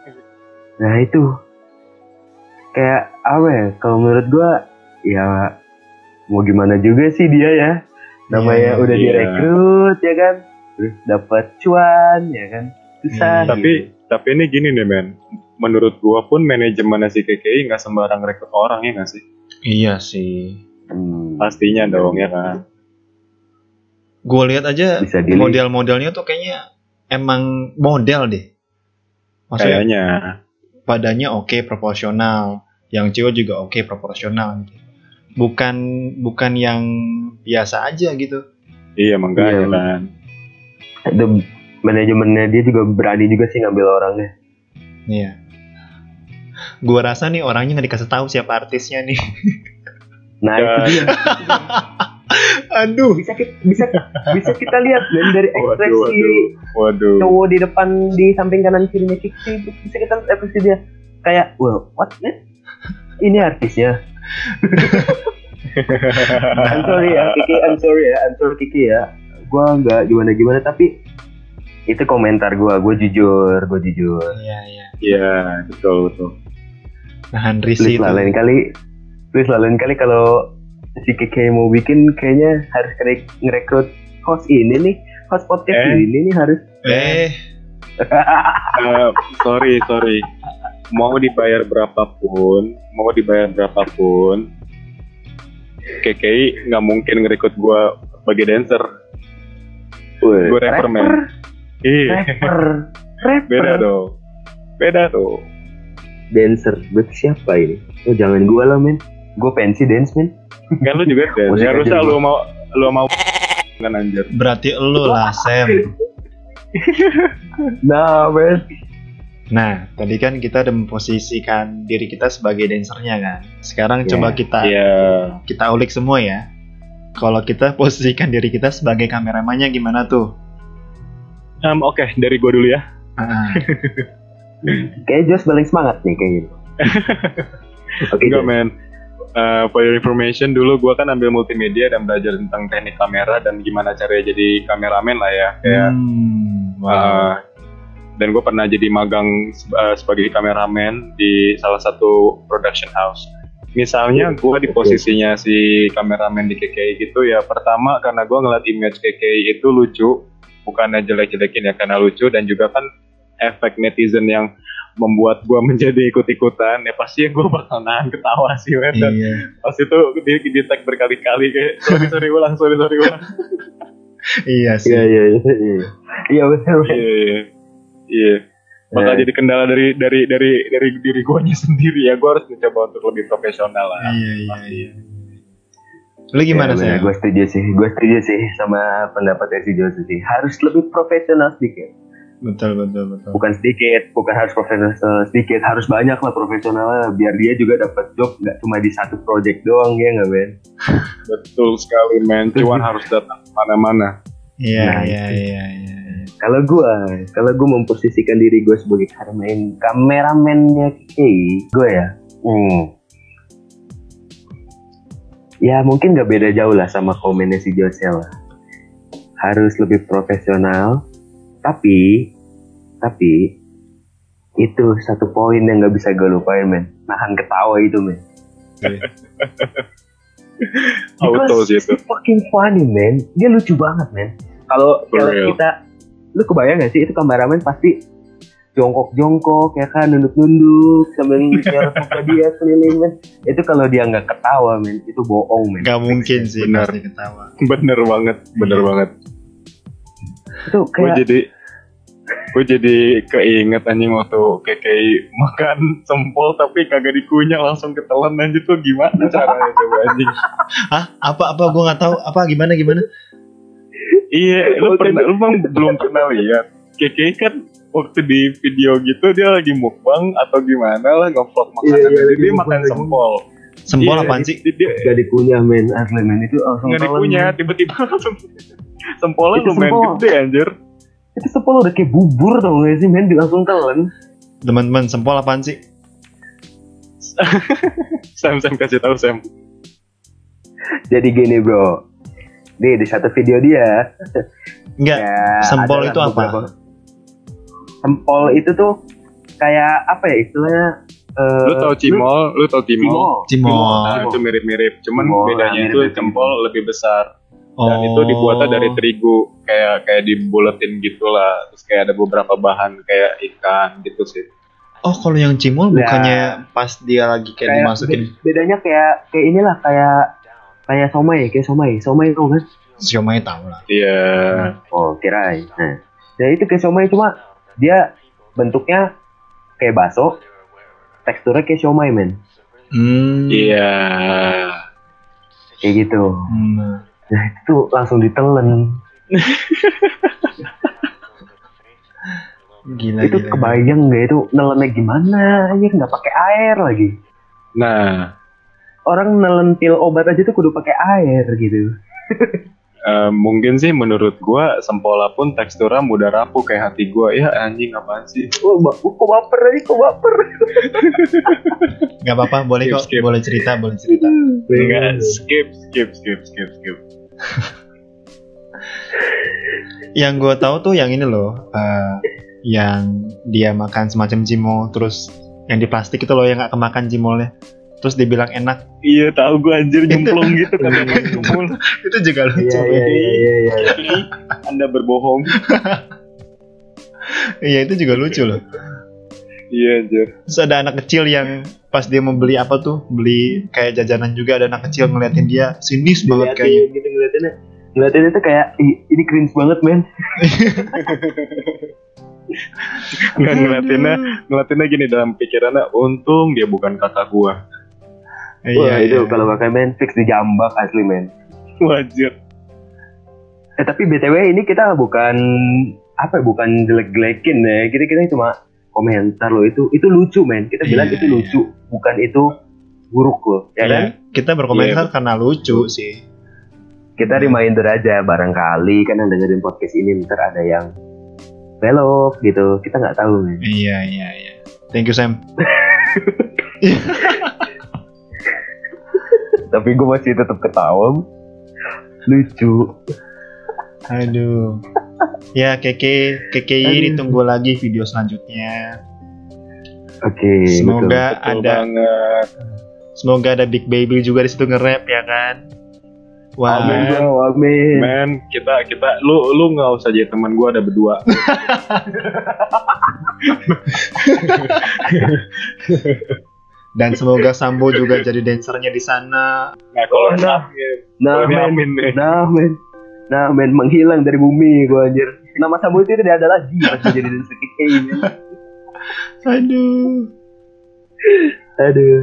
Nah itu kayak apa ya? Kalau menurut gua ya mau gimana juga sih dia ya. Namanya Iya, udah iya. direkrut ya kan, terus dapat cuan ya kan, susah. Iya. Tapi tapi ini gini nih men. Menurut gua pun manajemen si KKI nggak sembarang rekrut orang ya nggak sih? Iya sih. Hmm, Pastinya dong ya kan. Gue lihat aja model-modelnya tuh kayaknya emang model deh. Maksudnya Kayaknya. badannya oke proporsional, yang cewek juga oke proporsional. gitu. Bukan bukan yang biasa aja gitu. Iya makanya Iya. kan. Ada manajemennya dia juga berani juga sih ngambil orangnya. Iya. Gua rasa nih orangnya nggak dikasih tahu siapa artisnya nih. Nah Ya. itu dia. *laughs* Aduh. bisa kita bisa bisa kita lihat men dari Waduh, ekspresi Waduh. cowok di depan di samping kanan kirinya Kiki bisa kita lihat ekspresi dia kayak well what man? ini artisnya *laughs* I'm sorry ya Kiki I'm sorry ya I'm sorry Kiki ya gua nggak gimana gimana tapi itu komentar gua gua jujur gua jujur Iya iya. Iya betul betul. Nahan please itu. lah lain kali please lah lain kali kalau si Kiki mau bikin kayaknya harus ngere- ngerekrut host ini nih host podcast Eh. ini nih harus Eh, *laughs* Eh, sorry sorry. Mau dibayar berapapun, mau dibayar berapapun, KKI nggak mungkin ngerekrut gua sebagai dancer. Gue rapper men. Iya. rapper *laughs* rapper Beda dong. Beda tuh. dancer berarti siapa ini oh jangan gua lah men gua pensi dance men Kan lu juga dance. Ya gua. lu mau lu mau kan anjir. berarti lu lah Sam. nah men Nah, tadi kan kita udah memposisikan diri kita sebagai dancernya kan. Sekarang Iya. coba kita Iya. kita ulik semua ya. Kalau kita *laughs* posisikan diri kita sebagai kameramannya gimana tuh? Em, Oke, dari gue dulu ya. Ah, Kayak Jos paling semangat nih kayak gitu. *laughs* Oke, Enggak Jos. men. Eh, for your information, dulu gue kan ambil multimedia dan belajar tentang teknik kamera dan gimana caranya jadi kameramen lah ya. Kayak hmm, wow. Uh, dan gue pernah jadi magang uh, sebagai kameramen di salah satu production house. Misalnya gue di posisinya si kameramen di KKI gitu ya. Pertama karena gue ngeliat image KKI itu lucu, bukannya jelek-jelekin ya karena lucu dan juga kan efek netizen yang membuat gue *laughs* menjadi ikut-ikutan ya pasti gue bakal nahan ketawa sih men. dan iya, pas itu di, di tag berkali-kali kayak sorry sorry ulang sorry sorry ulang *laughs* iya sih. Iya iya iya. Iya Iya benar. Iya, iya, iya. Bakal Eh. jadi kendala dari dari dari dari diri guanya *laughs* sendiri ya. Gue harus mencoba untuk lebih profesional lah. Iya, iya, iya. Lu gimana sih? Gue setuju sih, gue setuju sih sama pendapatnya si Jos sih. Harus lebih profesional sedikit. Betul, betul, betul. Bukan sedikit, bukan harus profesional sedikit, harus banyak lah profesionalnya. Biar dia juga dapat job nggak cuma di satu project doang ya nggak Ben? *laughs* Betul sekali, men. Cuan *laughs* harus datang ke mana-mana. Iya, Nah, iya, iya, iya. Kalau gue, kalau gue memposisikan diri gue sebagai kameramen, kameramennya Kiki, gue ya, hmm, ya mungkin gak beda jauh lah sama komennya si Jose lah. Harus lebih profesional, tapi, tapi itu satu poin yang gak bisa gue lupain men, nahan ketawa itu men. *laughs* Auto sih itu. fucking funny man, dia lucu banget men. Kalau kita, lu kebayang gak sih itu kameramen pasti jongkok-jongkok ya kan nunduk-nunduk sambil nyorot muka dia keliling men itu kalau dia nggak ketawa men itu bohong men Gak mungkin sih pasti ketawa. Bener banget, bener Iya. banget. Itu Gue kayak jadi gue jadi keinget anjing waktu KKI makan sempol tapi kagak dikunyah langsung ketelan anjir tuh gimana caranya coba anjing Hah? Apa apa gua nggak tahu. Apa gimana gimana? Iya, lu pernah, lu bang belum pernah lihat. KK kan waktu di video gitu dia lagi mukbang atau gimana lah ngevlog makanan. Iya, iya, dia makan sempol. Sempol Iya, apaan sih? Dia, dia gak dikunyah men asli men itu langsung nggak telan, dikunyah, tiba-tiba langsung sempolnya Itu lumayan sempol. gede anjir. itu sepuluh udah kayak bubur tau gak sih men langsung telan Teman-teman, sempol apaan sih? *laughs* Sam Sam kasih tahu Sam. jadi gini bro nih di satu video dia Enggak. ya, sempol itu apa? beberapa- sempol itu tuh kayak apa ya istilahnya eh, Lu tau cimol, lu tau timol. Cimol. Cimol. Nah, itu mirip-mirip, cuman Cimol, bedanya nah, itu mirip-mirip. jempol lebih besar dan Oh. itu dibuatnya dari terigu kayak kayak dibuletin gitulah terus kayak ada beberapa bahan kayak ikan gitu sih Oh, kalau yang cimol Ya. bukannya pas dia lagi kayak, dimasukin be- bedanya kayak kayak inilah kayak kayak somai kayak somai somai itu kan siomay tahu lah. iya oh kirain nah nah itu kayak somai cuma dia bentuknya kayak bakso teksturnya kayak somai men. Hmm. iya. Kayak gitu. Hmm. nah itu langsung ditelen. Gila, itu gila. kebayang nggak itu nelennya gimana? Anjir nggak pakai air lagi. Nah. Orang nelen pil obat aja tuh kudu pakai air gitu *laughs* eh, mungkin sih menurut gua sempola pun teksturnya mudah rapuh kayak hati gua ya anjing apaan sih Wah, ba- kok baper aja, kok baper. *laughs* Gak apa-apa, boleh Skip, kok, skip. boleh cerita, boleh cerita. enggak skip skip skip skip skip *laughs* Yang gue tahu tuh yang ini loh, eh, yang dia makan semacam cimol, terus yang di plastik itu loh yang gak kemakan cimolnya, terus dibilang enak, iya tahu gua anjir nyemplung gitu kan *laughs* nyemplung itu juga lucu. Iya, iya, iya, iya, iya. anda berbohong *laughs* Iya itu juga lucu loh. iya anjir Terus ada anak kecil yang pas dia mau beli apa tuh, beli kayak jajanan juga ada anak kecil ngeliatin dia sinis banget kayaknya. Ngeliatin gitu ngeliatinnya. Ngeliatinnya tuh kayak "Ih, ini cringe banget men. nggak ngeliatinnya ngeliatinnya gini dalam pikirannya untung dia bukan kakak gua Iya, Wah itu iya. kalau pakai men fix dijambak asli men. wajib Eh tapi btw ini kita bukan apa ya, bukan jelek-jelekin ya. Kita kita cuma komentar lo itu itu lucu men. Kita bilang Iya, itu lucu bukan itu buruk loh. Ya kan? Iya, kita berkomentar Iya, karena lucu sih. Kita reminder aja barangkali kan yang dengerin podcast ini ntar ada yang belok gitu. Kita nggak tahu men. Iya iya iya. Thank you Sam *laughs* tapi gue masih tetap ketawa lucu. Aduh. Ya keke keke Aduh. ditunggu lagi video selanjutnya. Oke semoga Betul. ada banget. semoga ada Big Baby juga di situ nge-rap ya kan? Wah. Amin bro amin. Men, kita kita lu lu nggak usah jadi teman gua ada berdua. *laughs* *laughs* dan semoga Sambo juga jadi dancernya di sana. Nah, kalau Oh, nah. Nah Boleh men. nah men. Nah men menghilang dari bumi gue anjir. Nama Sambo itu tidak ada lagi pas jadi dancer KKI men. aduh. Aduh.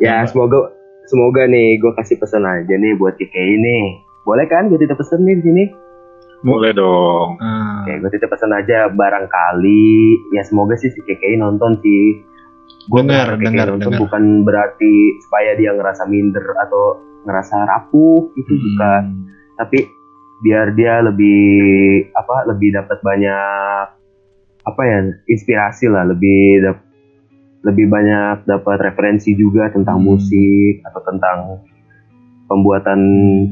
Ya semoga semoga nih gue kasih pesan aja nih buat KKI nih boleh kan gue titip pesan nih di sini? Boleh dong. Ah, Oke, gue titip pesan aja barangkali. Ya semoga sih si KKI nonton sih. Gue Dengar, dengar, dengar. bukan berarti supaya dia ngerasa minder atau ngerasa rapuh itu hmm, bukan, tapi biar dia lebih apa lebih dapat banyak apa ya inspirasi lah lebih dap- lebih banyak dapat referensi juga tentang Hmm. musik atau tentang pembuatan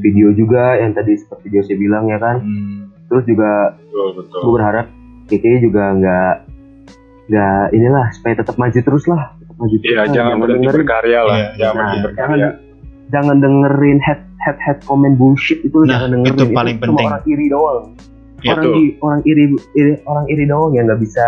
video juga yang tadi seperti Jose bilang ya kan hmm. terus juga Betul, betul. gue berharap KKI juga nggak nggak inilah supaya tetap maju terus lah. Tetap maju terus Iya, lah. jangan berhenti dengerin. berkarya lah. Iya, jangan nah, berhenti jangan berkarya. jangan dengerin head head head comment bullshit itu Nah, jangan dengerin. itu paling cuma penting. orang iri doang. Ya, orang di orang iri, iri orang iri doang yang nggak bisa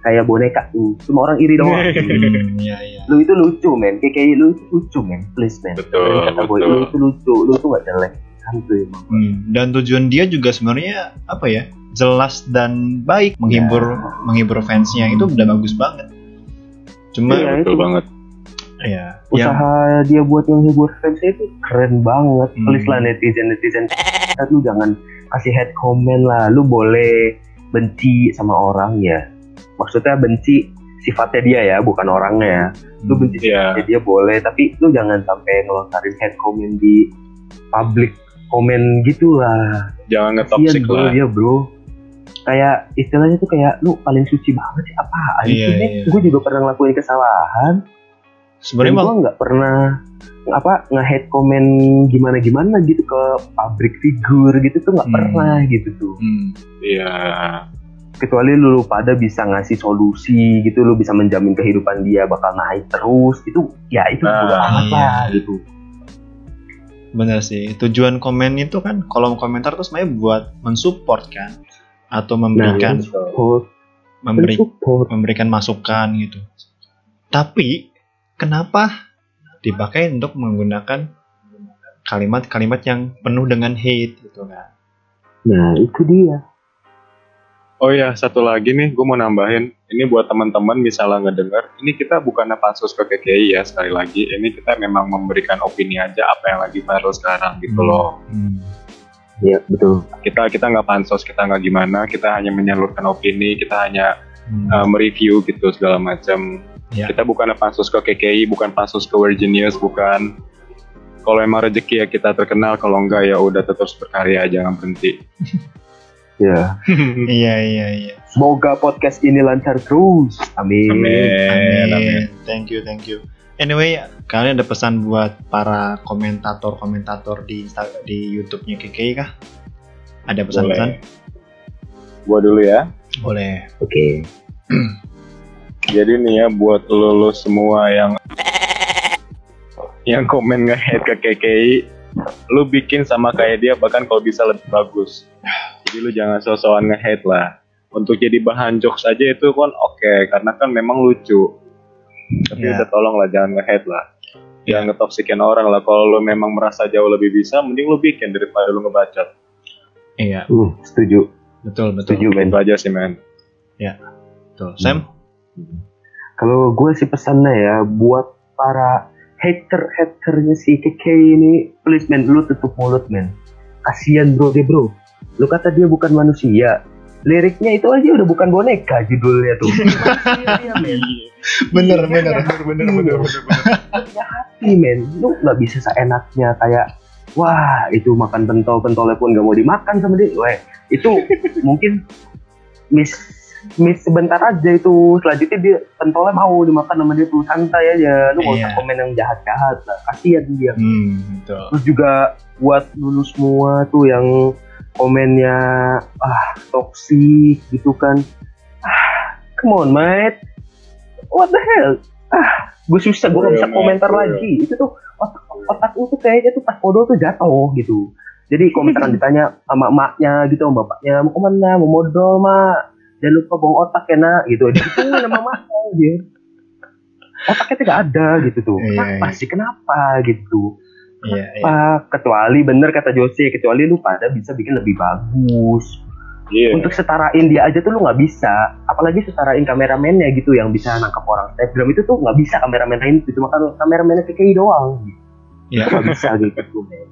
kayak boneka tuh. Cuma orang iri doang. *laughs* Hmm, iya iya. Lu itu lucu men. KKI lu itu lucu men. Please men. Betul, kata boy betul. lu itu lucu lu tuh nggak jelek. Santuy emang Hmm, dan tujuan dia juga sebenarnya apa ya jelas dan baik menghibur menghibur fansnya itu udah bagus banget cuma Iya, Betul itu. banget. ya yang usaha dia buat yang hibur fansnya itu keren banget Hmm. please lah netizen netizen lu jangan kasih head comment lah lu boleh benci sama orang ya maksudnya benci sifatnya dia ya bukan orangnya ya lu benci Iya. sifatnya dia boleh tapi lu jangan sampai ngelontarin head comment di public comment gitu lah Jangan ngetoxic lah. dia bro kayak istilahnya tuh kayak lu paling suci banget sih apaan Iya, sih iya. gue juga pernah ngelakuin kesalahan sebenarnya gue nggak pernah apa nge-hate komen gimana gimana gitu ke pabrik figur gitu tuh nggak Hmm. pernah gitu tuh hmm, Iya. kecuali lu pada bisa ngasih solusi gitu lu bisa menjamin kehidupan dia bakal naik terus itu ya itu Nah, udah amat iya. lah gitu bener sih tujuan komen itu kan kolom komentar tuh sebenarnya buat mensupport kan atau memberikan nah, support, memberi support. memberikan masukan gitu tapi kenapa dipakai untuk menggunakan kalimat-kalimat yang penuh dengan hate gitu kan nah itu dia Oh iya, satu lagi nih, gue mau nambahin. Ini buat teman-teman misalnya ngedenger, ini kita bukannya pansus ke KKI ya, sekali lagi. Ini kita memang memberikan opini aja apa yang lagi viral sekarang gitu loh. Hmm. Ya betul Kita kita nggak pansos, kita nggak gimana, kita hanya menyalurkan opini, kita hanya Hmm. uh, mereview gitu segala macam. Ya. Kita bukan pansus ke KKI, bukan pansus ke Virginius, bukan. Kalau emang rezeki ya kita terkenal, kalau enggak ya udah terus berkarya, jangan berhenti. *laughs* ya *laughs* iya iya iya semoga podcast ini lancar terus amin, Amin. Amin. Thank you, thank you. Anyway, kalian ada pesan buat para komentator-komentator di Insta- di YouTube-nya KKI kah? Ada pesan-pesan? Gua dulu ya. Boleh. oke *clears throat* Jadi nih ya buat lo, lo semua yang yang komen nge-hate ke KKI, lu bikin sama kayak dia bahkan kalau bisa lebih bagus. Jadi lu jangan sosokan nge-hate lah. Untuk jadi bahan jokes aja itu kan oke karena kan memang lucu. Tapi Ya. udah tolong lah jangan nge-hate lah. Ya. Jangan ngetoksikin orang lah. Kalau lu memang merasa jauh lebih bisa, mending lu bikin daripada lu ngebacot. Iya, uh, setuju betul betul. setuju men Itu aja sih men. Betul. Sam? Kalau gue sih pesannya ya buat para hater haternya si KK ini, please men, lu tutup mulut men. Kasian bro dia bro. Lu kata dia bukan manusia, liriknya itu aja udah bukan boneka judulnya tuh. *laughs* Iya, bener Iya, bener iya. bener bener bener bener bener. punya hati men. Lu nggak bisa seenaknya kayak wah itu makan pentol pentolnya pun nggak mau dimakan sama dia. Weh, itu *laughs* mungkin miss miss sebentar aja itu. Selanjutnya dia pentolnya mau dimakan sama dia tuh. Santai aja. Lu nggak usah Iya. komen yang jahat jahat lah. Kasihan dia. Hmm betul. Terus juga buat dulu semua tuh yang komennya ah toksik gitu kan. Ah come on mate what the hell? Ah gue susah gue nggak bisa Real, komentar man, lagi. Itu tuh otak otak lu tuh kayaknya tuh pas foto tuh jatuh gitu. Jadi kalau misalkan *laughs* ditanya sama emaknya gitu sama bapaknya mau ke mana? Mau modal mak? Jangan lupa buang otak ya nak gitu. Digituin sama emaknya dia otaknya tuh gak ada gitu tuh. Iya, kenapa iya. sih? Kenapa gitu iya iya. Apa? Kecuali bener kata Jose kecuali lu pada bisa bikin lebih bagus. Iya. untuk setarain dia aja tuh lu nggak bisa. Apalagi setarain kameramennya gitu yang bisa nangkap orang. Instagram itu tuh nggak bisa kameramen lain itu cuma kan kameramennya PKI doang. Iya. Nggak bisa gitu.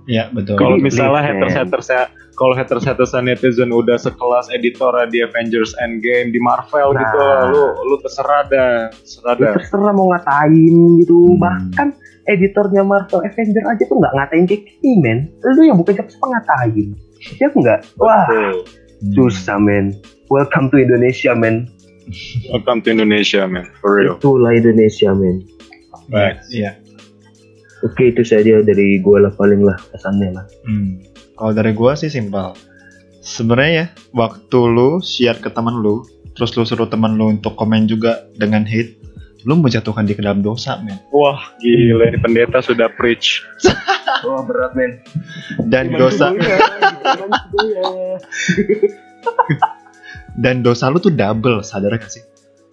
Iya betul. Kalau misalnya haters haters kalau haters haters netizen udah sekelas editor di Avengers Endgame di Marvel Nah. gitu, lu lu terserah dah, terserah Ya, dah. terserah mau ngatain gitu. Hmm. bahkan editornya Marvel Avenger aja tuh nggak ngatain KKI men lu yang bukan siapa ngatain ya enggak wah. Hmm. susah men welcome to Indonesia men Welcome to Indonesia, man, for real. itulah Indonesia men Iya, iya Oke itu saja dari gue lah paling lah pesannya lah. Hmm. Kalau dari gua sih simpel. Sebenarnya ya, waktu lu share ke teman lu, terus lu suruh teman lu untuk komen juga dengan hate, lu menjatuhkan dia ke dalam dosa, men. Wah, gila ini pendeta sudah preach. *laughs* Wah berat men. Dan dosa *laughs* dan dosa lu tuh double, sadar gak sih?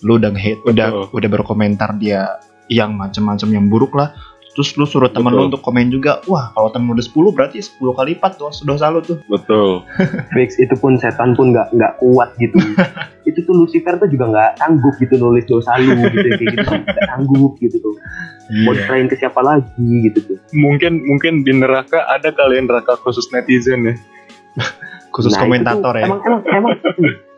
Lu udah hate, udah udah berkomentar dia yang macam-macam yang buruk lah. Terus lu suruh teman lu untuk komen juga. Wah, kalau temen lu udah 10 berarti 10 kali lipat dosa, dosa lu tuh. Betul. *laughs* Fix itu pun setan pun nggak nggak kuat gitu. *laughs* itu tuh Lucifer tuh juga nggak sanggup gitu nulis dosa lu gitu kayak gitu *laughs* nggak sanggup gitu tuh. Mau Iya. diserahin ke siapa lagi gitu tuh. Mungkin mungkin di neraka ada kalian neraka khusus netizen ya. Khusus Nah, komentator tuh ya. Emang emang emang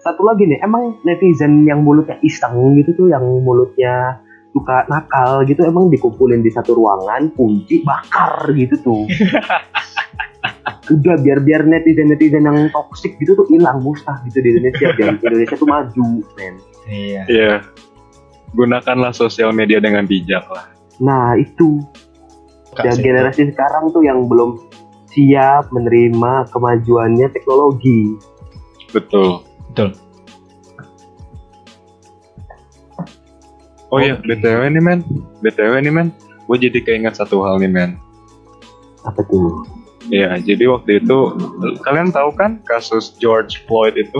satu lagi nih emang netizen yang mulutnya iseng gitu tuh yang mulutnya suka nakal gitu emang dikumpulin di satu ruangan kunci bakar gitu tuh *laughs* udah biar biar netizen netizen yang toksik gitu tuh hilang musnah gitu di Indonesia biar Indonesia tuh maju men Iya. Iya. Gunakanlah sosial media dengan bijak lah. nah itu dan generasi sekarang tuh yang belum siap menerima kemajuannya teknologi Betul. Betul. Oh iya, Oke. BTW nih men. BTW nih men. Gue jadi keinget satu hal nih men. apa tuh Iya, jadi waktu itu kalian tahu kan kasus George Floyd itu